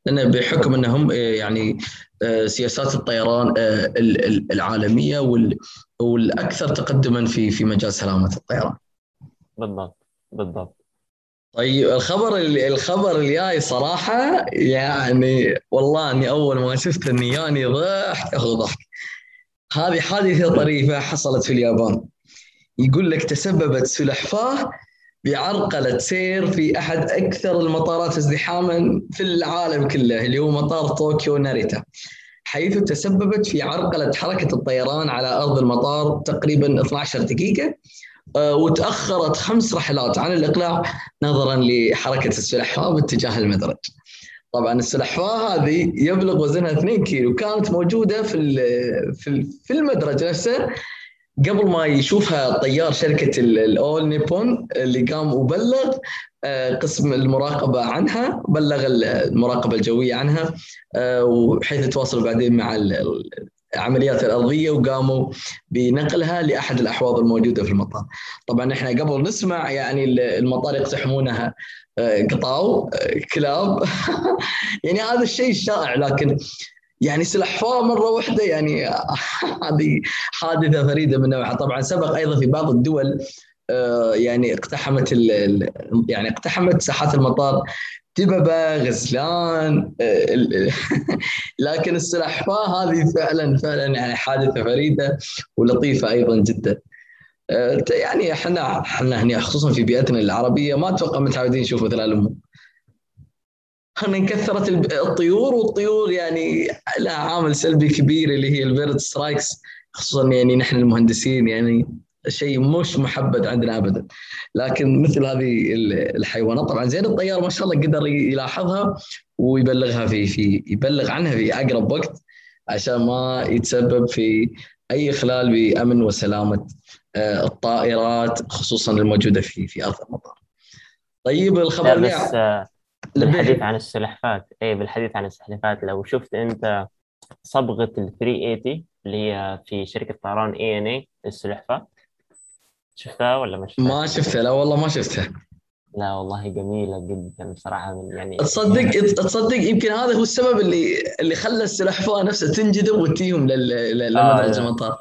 لأن بحكم إنهم يعني سياسات الطيران ال- ال- العالمية وال- والأكثر تقدما في في مجال سلامة الطيران. بالضبط بالضبط طيب الخبر اللي الخبر الجاي صراحة يعني والله إني أول ما شفته اني جاني ضحك اخو ضحك. هذه حادثة طريفة حصلت في اليابان. يقول لك تسببت سلحفاة بعرقلة سير في أحد أكثر المطارات ازدحاما في العالم كله اللي هو مطار طوكيو ناريتا. حيث تسببت في عرقلة حركة الطيران على أرض المطار تقريبا 12 دقيقة آه، وتأخرت خمس رحلات عن الإقلاع نظرا لحركة السلحفاة باتجاه المدرج. طبعا السلحفاة هذه يبلغ وزنها 2 كيلو كانت موجودة في في المدرج نفسه قبل ما يشوفها طيار شركة ال- الأول نيبون اللي قام وبلغ آه، قسم المراقبة عنها بلغ ال- المراقبة الجوية عنها آه، وحيث تواصلوا بعدين مع ال- ال- العمليات الأرضية وقاموا بنقلها لأحد الأحواض الموجودة في المطار. طبعا إحنا قبل نسمع يعني ال- المطار يقتحمونها آه، قطاو كلاب. يعني هذا الشيء الشائع لكن يعني سلحفاة مرة واحدة يعني هذه حادثة فريدة من نوعها. طبعا سبق أيضا في بعض الدول آه، يعني اقتحمت يعني اقتحمت ساحات المطار. دببة غزلان آه، لكن السلحفاة هذه فعلا فعلا يعني حادثة فريدة ولطيفة أيضا جدا. آه، يعني إحنا إحنا هنا خصوصا في بيئتنا العربية ما أتوقع متعودين نشوف مثل هالامور إحنا انكثرت الطيور والطيور يعني لها عامل سلبي كبير اللي هي ال bird strikes خصوصا يعني نحن المهندسين يعني شيء مش محبذ عندنا ابدا لكن مثل هذه ال- الحيوانات طبعا زين الطيار ما شاء الله قدر يلاحظها ويبلغها في في يبلغ عنها في أقرب وقت عشان ما يتسبب في أي إخلال بأمن وسلامة آه، الطائرات خصوصا الموجودة في في أرض المطار. طيب الخبر بس بالحديث عن السلحفات اي بالحديث عن السلحفات لو شفت أنت صبغة ال 380 اللي هي في شركة طيران اي ان اي السلحفاة شفتها ولا ما شفتها؟ ما شفتها لا والله ما شفتها لا والله جميلة جدا بصراحة من يعني تصدق تصدق يمكن هذا هو السبب اللي اللي خلى السلحفاة نفسها تنجذب وتجيهم لمدرج آه. المطار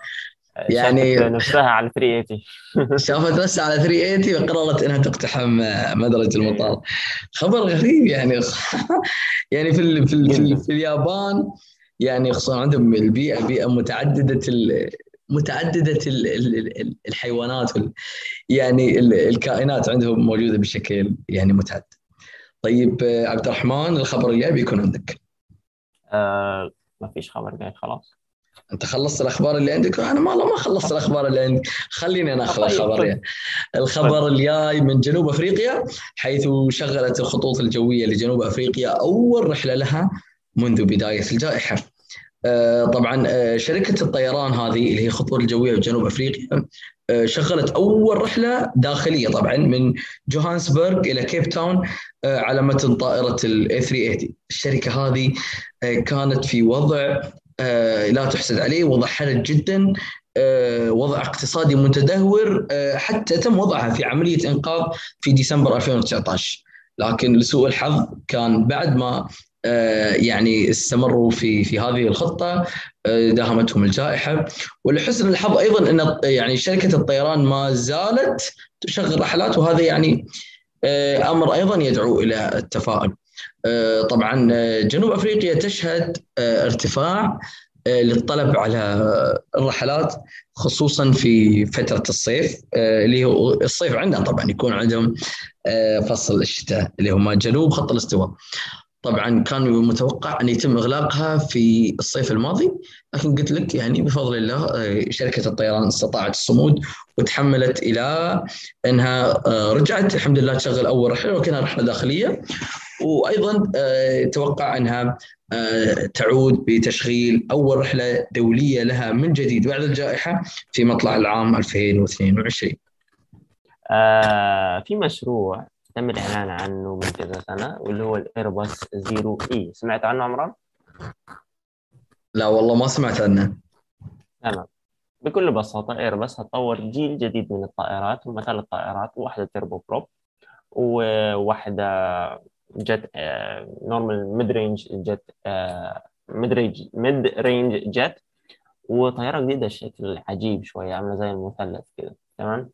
يعني- شافت نفسها على 380 شافت نفسها على 380 وقررت إنها تقتحم مدرج المطار. خبر غريب يعني. يعني في ال في, ال في, ال في اليابان يعني خصوصا عندهم البيئة بيئة متعددة ال متعددة ال ال الحيوانات وال يعني ال الكائنات عندهم موجودة بشكل يعني متعدد. طيب عبد الرحمن الخبر الجاي بيكون عندك. آه ما فيش خبر جاي خلاص. انت خلصت الاخبار اللي عندك أنا ما ما خلصت الاخبار اللي عندي خليني أنا اخذ طيب، الخبر. يعني. الخبر الجاي من جنوب افريقيا حيث شغلت الخطوط الجوية لجنوب افريقيا اول رحلة لها منذ بداية الجائحة آه، طبعا آه، شركة الطيران هذه اللي هي الخطوط الجوية في جنوب افريقيا آه، شغلت اول رحلة داخلية طبعا من جوهانسبرغ إلى كيب تاون على متن طائرة ال A 380 الشركة هذه كانت في وضع لا تحسد عليه وضع حرج جدا وضع اقتصادي متدهور حتى تم وضعها في عملية إنقاذ في ديسمبر 2019 لكن لسوء الحظ كان بعد ما يعني استمروا في في هذه الخطة داهمتهم الجائحة ولحسن الحظ أيضا إن يعني شركة الطيران ما زالت تشغل رحلات وهذا يعني أمر أيضا يدعو إلى التفاؤل. طبعا جنوب أفريقيا تشهد ارتفاع للطلب على الرحلات خصوصا في فترة الصيف اللي هو الصيف عندنا طبعا يكون عندهم فصل الشتاء اللي هو ما جنوب خط الاستواء. طبعا كان متوقع أن يتم إغلاقها في الصيف الماضي لكن قلت لك يعني بفضل الله شركة الطيران استطاعت الصمود وتحملت إلى أنها رجعت الحمد لله تشغل أول رحلة وكانها رحلة داخلية وأيضا توقع أنها تعود بتشغيل أول رحلة دولية لها من جديد بعد الجائحة في مطلع العام 2022 آه في مشروع تم الإعلان عنه من كذا سنة واللي هو الإيرباص زيرو إي سمعت عنه عمران؟ لا والله ما سمعت عنه. تمام. بكل بساطة إيرباص هتطور جيل جديد من الطائرات هم ثلاث طائرات واحدة turboprop وواحدة jet normal mid range jet mid range mid range jet. وطيارة جديدة شكل عجيب شوية عاملة زي المثلث كده تمام؟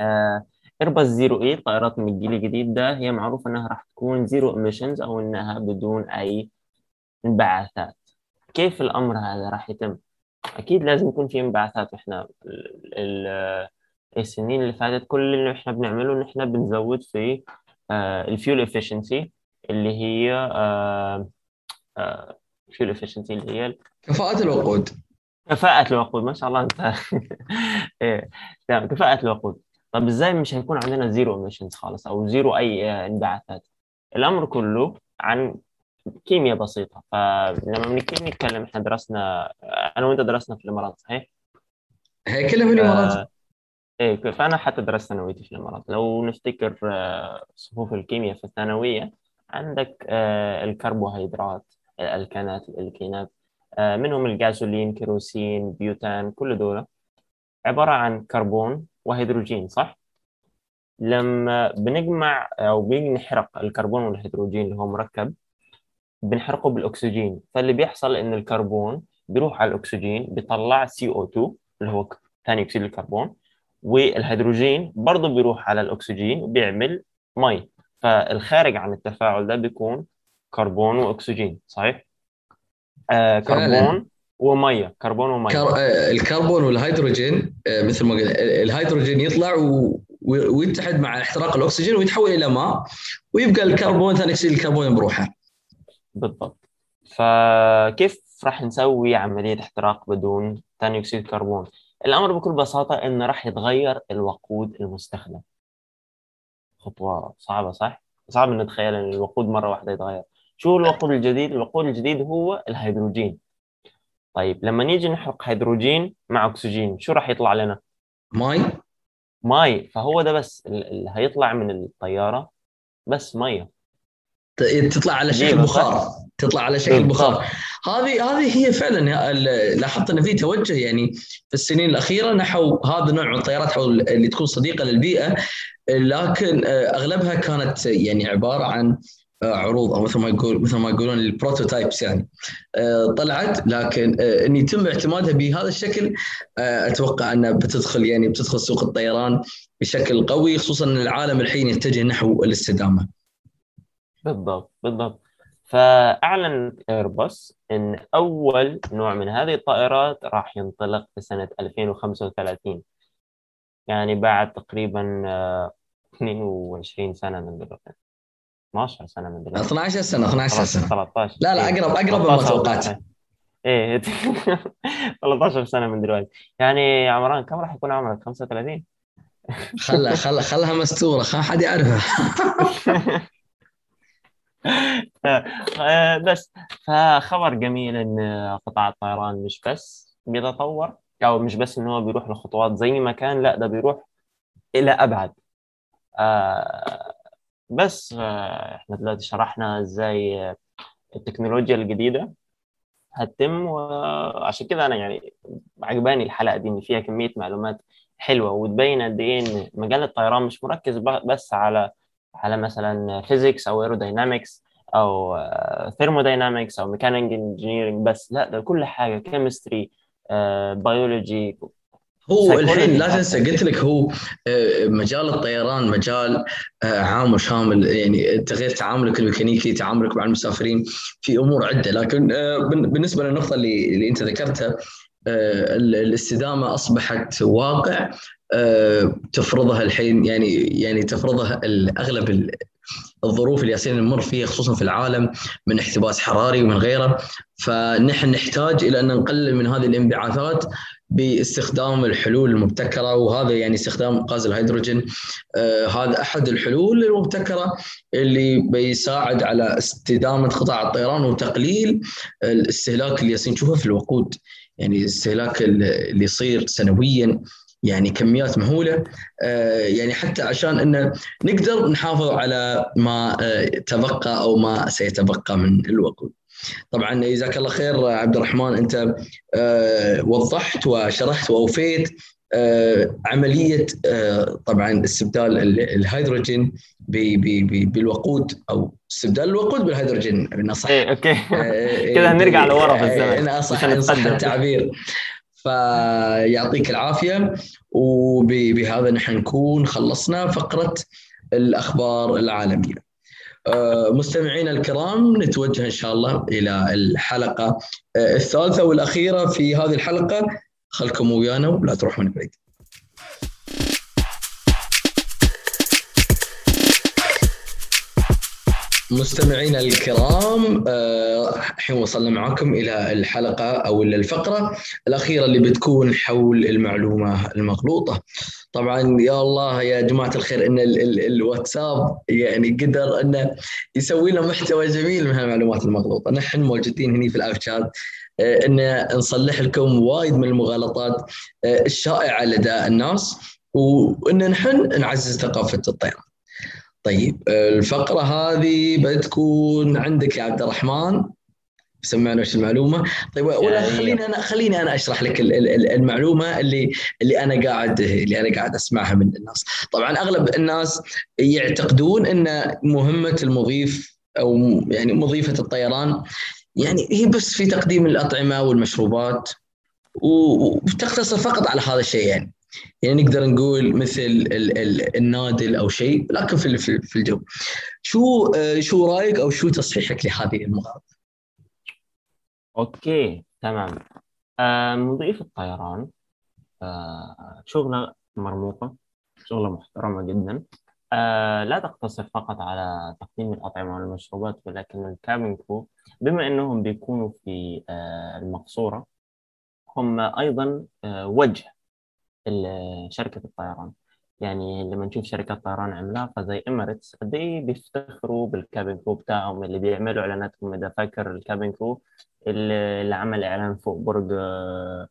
آه ايرباص Zero E طائرات من الجيل الجديد ده هي معروف إنها راح تكون zero emissions أو إنها بدون أي انبعاثات. كيف الأمر هذا راح يتم؟ أكيد لازم يكون في انبعاثات وإحنا السنين اللي فاتت كل اللي إحنا بنعمله إن إحنا بنزود في ال fuel efficiency اللي هي ال fuel efficiency اللي هي كفاءة الوقود. كفاءة الوقود ما شاء الله انت. إيه تمام كفاءة الوقود. طب إزاي مش هيكون عندنا zero emissions خالص أو zero أي انبعاثات؟ الأمر كله عن كيمياء بسيطة. فلما بنيجي نتكلم إحنا درسنا أنا وأنت درسنا في الامارات صحيح؟ هي كلها في الامارات إيه فأنا حتى درست ثانويتي في الإمارات لو نفتكر آه صفوف الكيمياء في الثانوية عندك آه الكربوهيدرات الألكانات الألكينات آه منهم الغازولين كيروسين بيوتان كل دول عبارة عن كربون وهيدروجين صح؟ لما بنجمع أو بنيجي نحرق الكربون والهيدروجين اللي هو مركب بنحرقه بالأكسجين فاللي بيحصل إن الكربون بيروح على الأكسجين بيطلع CO2 اللي هو ثاني أكسيد الكربون والهيدروجين برضه بيروح على الأكسجين وبيعمل مية. فالخارج عن التفاعل ده بيكون كربون وأكسجين صحيح؟ آه كربون ومية كربون ومية. كر... الكربون والهيدروجين مثل ما قلت الهيدروجين يطلع و... ويتحد مع احتراق الأكسجين ويتحول إلى ماء ويبقى الكربون ثاني اكسيد الكربون بروحه. بالضبط. فكيف راح نسوي عملية احتراق بدون ثاني أكسيد الكربون الأمر بكل بساطة انه راح يتغير الوقود المستخدم. خطوة صعبة صح؟ صعب نتخيل إن الوقود مرة واحدة يتغير. شو الوقود الجديد؟ الوقود الجديد هو الهيدروجين. طيب لما نيجي نحرق هيدروجين مع أكسجين شو راح يطلع لنا؟ ماي. ماي. فهو ده بس اللي هيطلع من الطيارة بس مية. تطلع على شكل بخار. تطلع على شكل بخار هذه هذه هي فعلا لاحظت أن في توجه يعني في السنين الأخيرة نحو هذا النوع من الطيارات اللي تكون صديقة للبيئة لكن أغلبها كانت يعني عبارة عن عروض أو مثل ما يقول مثل ما يقولون البروتوتايبس يعني. طلعت لكن إن يتم اعتمادها بهذا الشكل أتوقع انها بتدخل يعني بتدخل سوق الطيران بشكل قوي خصوصا إن العالم الحين يتجه نحو الاستدامة. بالضبط بالضبط. فأعلن ايرباص إن أول نوع من هذه الطائرات راح ينطلق في سنة 2035 يعني بعد تقريبا 22 سنة من دلوقتي. 12 سنة من دلوقتي. 12 سنة 12 سنة. 13 لا لا أقرب أقرب مما توقعت إيه 13 سنة من دلوقتي. يعني يا عمران كم راح يكون عمرك؟ 35 خل خل خلها مستورة خل حد يعرفها. بس. فخبر جميل إن قطاع الطيران مش بس بيتطور أو مش بس إن هو بيروح لخطوات زي ما كان لا ده بيروح إلى أبعد. آه بس آه إحنا دلوقتي شرحنا إزاي التكنولوجيا الجديدة هتتم وعشان كده أنا يعني عجباني الحلقة دي إن فيها كمية معلومات حلوة وتبين قد إيه إن مجال الطيران مش مركز بس على على مثلا physics أو aerodynamics أو thermodynamics أو mechanical engineering بس. لا ده كل حاجة. chemistry بيولوجي هو الحين لا تنسى قلت لك هو آه، مجال الطيران مجال آه، عام وشامل. يعني تغير تعاملك الميكانيكي تعاملك مع المسافرين في أمور عدة. لكن آه، بالنسبة للنقطة اللي, اللي أنت ذكرتها الاستدامة أصبحت واقع. تفرضها الحين يعني يعني تفرضها أغلب الظروف اللي ياسين نمر فيها خصوصا في العالم من احتباس حراري ومن غيره. فنحن نحتاج إلى أن نقلل من هذه الانبعاثات باستخدام الحلول المبتكرة وهذا يعني استخدام غاز الهيدروجين. آه هذا أحد الحلول المبتكرة اللي بيساعد على استدامة قطاع الطيران وتقليل الاستهلاك اللي نشوفه في الوقود. يعني الاستهلاك اللي يصير سنويا يعني كميات مهولة. آه يعني حتى عشان ان نقدر نحافظ على ما آه تبقى أو ما سيتبقى من الوقود. طبعا جزاك الله خير عبد الرحمن أنت آه، وضحت وشرحت وأوفيت عملية طبعا استبدال الهيدروجين بالوقود أو استبدال الوقود بالهيدروجين صح إيه okay. كذا نرجع لورا في الزمن أنا صح صح التعبير. فيعطيك العافية. وبهذا نحن نكون خلصنا فقرة الأخبار العالمية. آه، مستمعينا الكرام نتوجه إن شاء الله إلى الحلقة آه، الثالثة والأخيرة في هذه الحلقة. خلكم ويانا ولا تروحون بعيد. مستمعينا الكرام آه، الحين وصلنا معكم إلى الحلقة أو الفقرة الأخيرة اللي بتكون حول المعلومة المغلوطة. طبعا يا الله يا جماعة الخير إن ال ال الواتساب يعني قدر إنه يسوي لنا محتوى جميل من هالمعلومات المغلوطة، نحن موجودين هنا في الأف شات آه، إن نصلح لكم وايد من المغالطات آه، الشائعة لدى الناس وإن نحن نعزز ثقافة الطيران. طيب الفقرة هذه بتكون عندك يا عبد الرحمن. سمعنا وش المعلومة؟ طيب ولا خليني أنا خليني أنا أشرح لك المعلومة اللي اللي أنا قاعد اللي أنا قاعد أسمعها من الناس. طبعا أغلب الناس يعتقدون إن مهمة المضيف أو يعني مضيفة الطيران يعني هي بس في تقديم الأطعمة والمشروبات وتقتصر فقط على هذا الشيء يعني. يعني نقدر نقول مثل ال ال النادل أو شيء لكن في في الجو. شو آه، شو رأيك أو شو تصحيحك لهذه المغالطه؟ okay تمام. آه مضيف الطيران آه شغلة مرموقة شغلة محترمة جدا. لا تقتصر فقط على تقديم الأطعمة والمشروبات ولكن ال cabin crew بما أنهم بيكونوا في المقصورة هم أيضا وجه شركة الطيران. يعني لما نشوف شركات طيران عملاقة زي Emirates قد إيه بيفتخروا بال cabin crew بتاعهم اللي بيعملوا إعلاناتهم. إذا فاكر ال cabin crew اللي عمل إعلان فوق برج آه،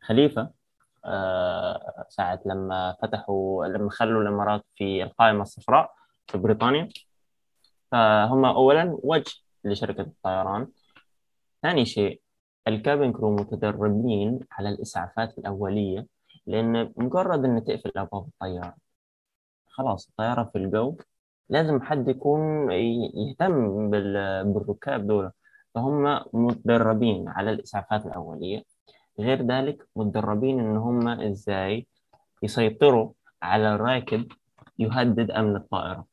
خليفة آه، ساعة لما فتحوا لما خلوا الإمارات في القائمة الصفراء في بريطانيا. فهم أولا وجه لشركة الطيران. ثاني شيء الكابين كرو متدربين على الإسعافات الأولية. لأن مجرد إن تقفل أبواب الطيارة خلاص الطيارة في الجو لازم حد يكون يهتم بالركاب دول. فهم متدربين على الإسعافات الأولية غير ذلك متدربين إن هم إزاي يسيطروا على الراكب يهدد أمن الطائرة.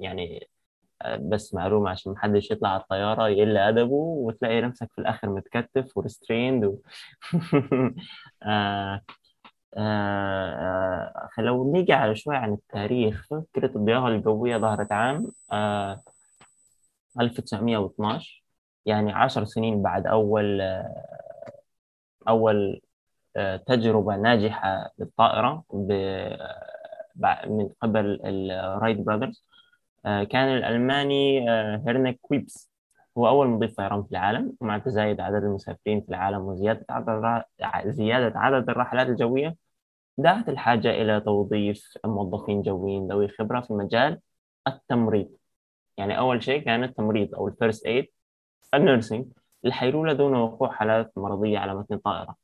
يعني بس معلومة عشان محدش يطلع على الطيارة يقل أدبه وتلاقي نفسك في الآخر متكتف وريستريند و... آه آه لو نيجي على شوية عن التاريخ فكرة الضيافة الجوية ظهرت عام آه 1912 يعني عشر سنين بعد أول آه أول آه تجربة ناجحة للطائرة ب... من قبل ال Wright Brothers آه، كان الألماني آه، Heinrich Kubis. هو أول مضيف طيران في العالم ومع تزايد عدد المسافرين في العالم وزيادة عدد زيادة عدد الرحلات الجوية دعت الحاجة إلى توظيف موظفين جويين ذوي خبرة في مجال التمريض. يعني أول شيء كان التمريض أو ال first aid ال nursing الحيلولة دون وقوع حالات مرضية على متن الطائرة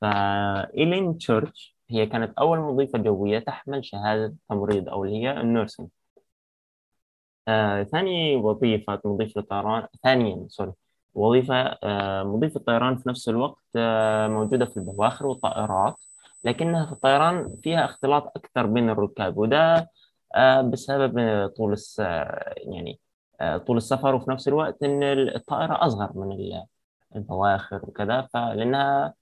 ف Ellen Church هي كانت أول مضيفة جوية تحمل شهادة تمريض أو اللي هي ال nursing آه، ثاني وظيفة مضيف الطيران ثانيا sorry وظيفة آه، مضيف الطيران في نفس الوقت آه، موجودة في البواخر والطائرات لكنها في الطيران فيها اختلاط أكثر بين الركاب وده آه، بسبب آه، طول الس... آه، يعني آه، طول السفر وفي نفس الوقت إن الطائرة أصغر من ال- البواخر وكذا فلأنها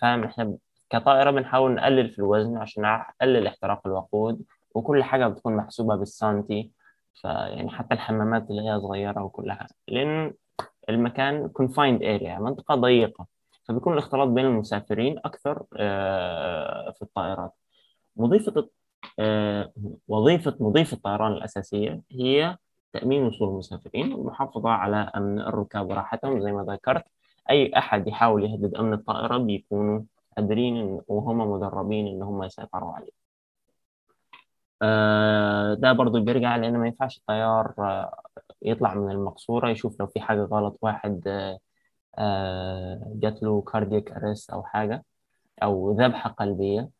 فاهم إحنا كطائرة بنحاول نقلل في الوزن عشان نقلل احتراق الوقود وكل حاجة بتكون محسوبة بالسنتي فيعني حتى الحمامات اللي هي صغيرة وكل حاجة لأن المكان confined area منطقة ضيقة. فبيكون الاختلاط بين المسافرين أكثر آه، في الطائرات. آه، وظيفة مضيف الطيران الأساسية هي تأمين وصول المسافرين والمحافظة على أمن الركاب. وراحتهم زي ما ذكرت أي أحد يحاول يهدد أمن الطائرة بيكونوا قادرين وهم مدربين إن هم يسيطروا عليه. ده برضو بيرجع لأن ما ينفعش الطيار آه، يطلع من المقصورة يشوف لو في حاجة غلط واحد آه، آه، جات له كاردياك ارست أو حاجة أو ذبحة قلبية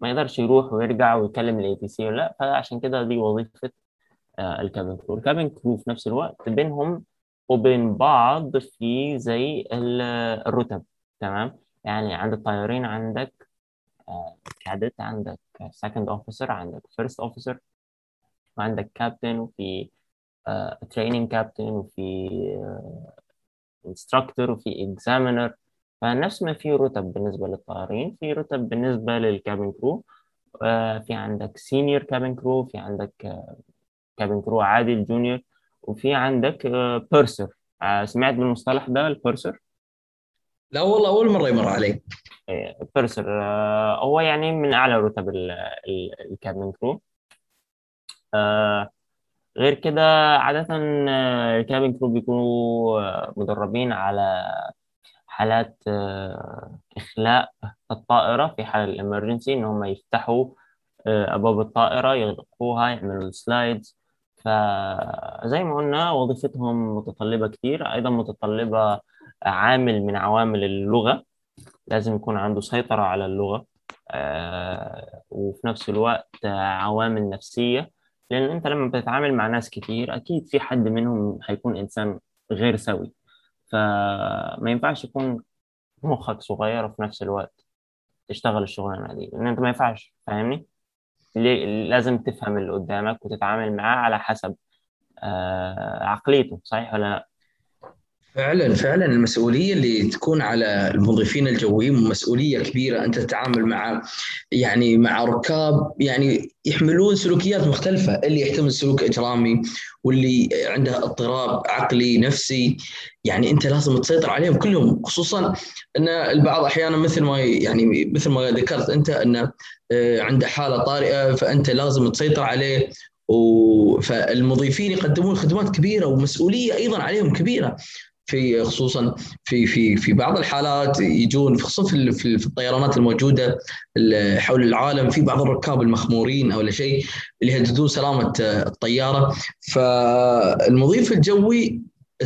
ما يقدرش يروح ويرجع ويكلم ال ATC لأ فعشان كده دي وظيفة آه، ال cabin crew. ال cabin crew في نفس الوقت بينهم وبين بعض في زي ال- الرتب تمام؟ يعني عند الطيارين عندك cadet عندك second officer عندك first officer وعندك كابتن وفي training captain وفي instructor وفي examiner فنفس ما في رتب بالنسبة للطيارين في رتب بالنسبة لل cabin crew آه، في عندك senior cabin crew في عندك cabin crew عادي ال junior وفي عندك purser سمعت بالمصطلح ده ال purser لا والله أول مرة يمر علي. purser هو يعني من أعلى رتب ال- ال- ال cabin crew. آه، غير كده عادة آه، ال cabin crew بيكونوا آه، مدربين على حالات آه، إخلاء الطائرة في حال ال emergency إن هم يفتحوا آه، أبواب الطائرة يغلقوها يعملوا ال slides فزي ما قلنا وظيفتهم متطلبة كتير. أيضا متطلبة عامل من عوامل اللغة لازم يكون عنده سيطرة على اللغة آه، وفي نفس الوقت عوامل نفسية لأن أنت لما بتتعامل مع ناس كتير أكيد في حد منهم هيكون إنسان غير سوي. فما ينفعش يكون مخك صغير وفي نفس الوقت تشتغل الشغلانة دي لأن أنت ما ينفعش فاهمني؟ لازم تفهم اللي قدامك وتتعامل معاه على حسب آه، عقليته صحيح ولا لأ؟ فعلا فعلا المسؤولية اللي تكون على المضيفين الجويين مسؤولية كبيرة أنت تتعامل مع يعني مع ركاب يعني يحملون سلوكيات مختلفة. اللي يحتمل سلوك إجرامي واللي عنده اضطراب عقلي نفسي يعني أنت لازم تسيطر عليهم كلهم. خصوصا أن البعض أحيانا مثل ما يعني مثل ما ذكرت أنت انه آه، عنده حالة طارئة فأنت لازم تسيطر عليه. و- فالمضيفين يقدمون خدمات كبيرة ومسؤولية أيضا عليهم كبيرة. في خصوصا في في في بعض الحالات يجون خصوصا في ال- في ال- في الطيرانات الموجودة ال- حول العالم في بعض الركاب المخمورين أو شيء اللي يهددون سلامة الطيارة فالمضيف الجوي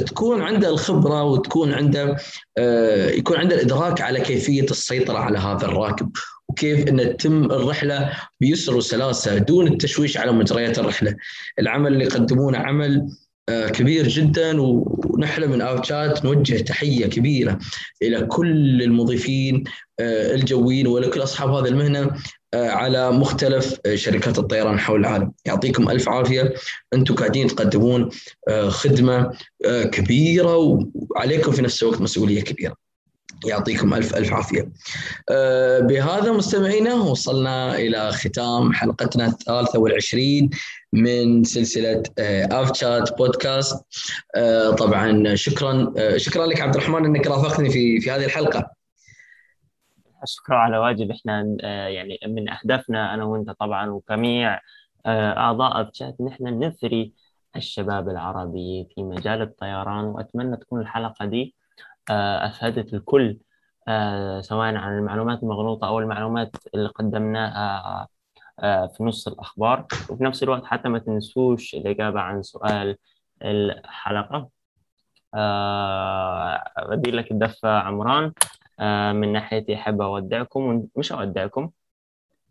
تكون عنده الخبرة وتكون عنده آه، يكون عنده الإدراك على كيفية السيطرة على هذا الراكب وكيف ان تتم الرحلة بيسر وسلاسة دون التشويش على مجريات الرحلة. العمل اللي يقدمونه عمل كبير جدا ونحن من اوتشات نوجه تحية كبيرة إلى كل المضيفين آه، الجويين ولكل أصحاب هذه المهنة آه، على مختلف آه، شركات الطيران حول العالم. يعطيكم ألف عافية. أنتم قاعدين تقدمون آه، خدمة آه، كبيرة وعليكم في نفس الوقت مسؤولية كبيرة. يعطيكم الف ألف عافية. آه، بهذا مستمعينا وصلنا إلى ختام حلقتنا الثالثة والعشرين من سلسلة اف شات بودكاست. طبعا شكرا آه، شكرا لك عبد الرحمن إنك رافقتني في في هذه الحلقة. شكرا على واجب إحنا آه، يعني من أهدافنا أنا وأنت طبعا وجميع آه، أعضاء ابشات نحن نثري الشباب العربي في مجال الطيران وأتمنى تكون الحلقة دي آه، افادت الكل آه، سواء عن المعلومات المغلوطة أو المعلومات اللي قدمناها آه، في نص الأخبار. وفي نفس الوقت حتى ما تنسوش الإجابة عن سؤال الحلقة. بدي لك الدفة عمران. من ناحيتي أحب أودعكم مش أودعكم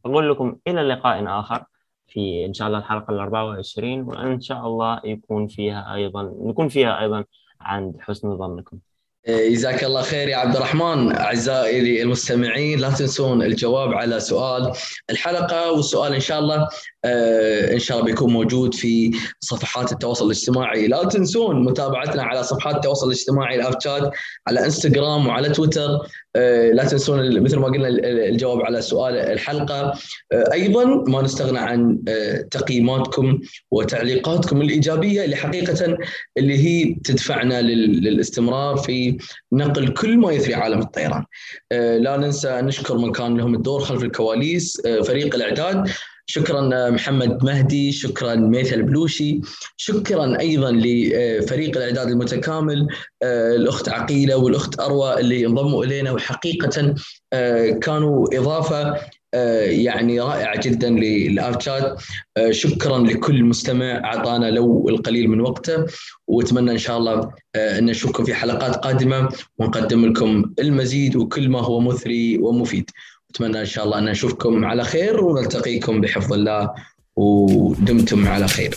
أقول لكم إلى لقاء آخر في إن شاء الله الحلقة ال 24 وإن شاء الله يكون فيها أيضا نكون فيها أيضا عند حسن ظنكم. جزاك الله خير يا عبد الرحمن. أعزائي المستمعين لا تنسون الجواب على سؤال الحلقة والسؤال إن شاء الله. إن شاء الله بيكون موجود في صفحات التواصل الاجتماعي. لا تنسون متابعتنا على صفحات التواصل الاجتماعي الاب شات على انستغرام وعلى تويتر آه، لا تنسون مثل ما قلنا الجواب على سؤال الحلقة. آه، أيضا ما نستغنى عن تقييماتكم وتعليقاتكم الإيجابية اللي حقيقة اللي هي تدفعنا للاستمرار في نقل كل ما يثري عالم الطيران. لا ننسى نشكر من كان لهم الدور خلف الكواليس فريق الإعداد. شكرا محمد مهدي شكرا ميثا البلوشي شكرا أيضا لفريق الإعداد المتكامل آه، الأخت عقيلة والأخت أروى اللي انضموا إلينا وحقيقة آه، كانوا إضافة آه، يعني رائعة جدا شات. شكرا لكل مستمع أعطانا لو القليل من وقته وأتمنى إن شاء الله أن نشوفكم في حلقات قادمة ونقدم لكم المزيد وكل ما هو مثري ومفيد. أتمنى إن شاء الله أن نشوفكم على خير ونلتقيكم بحفظ الله ودمتم على خير.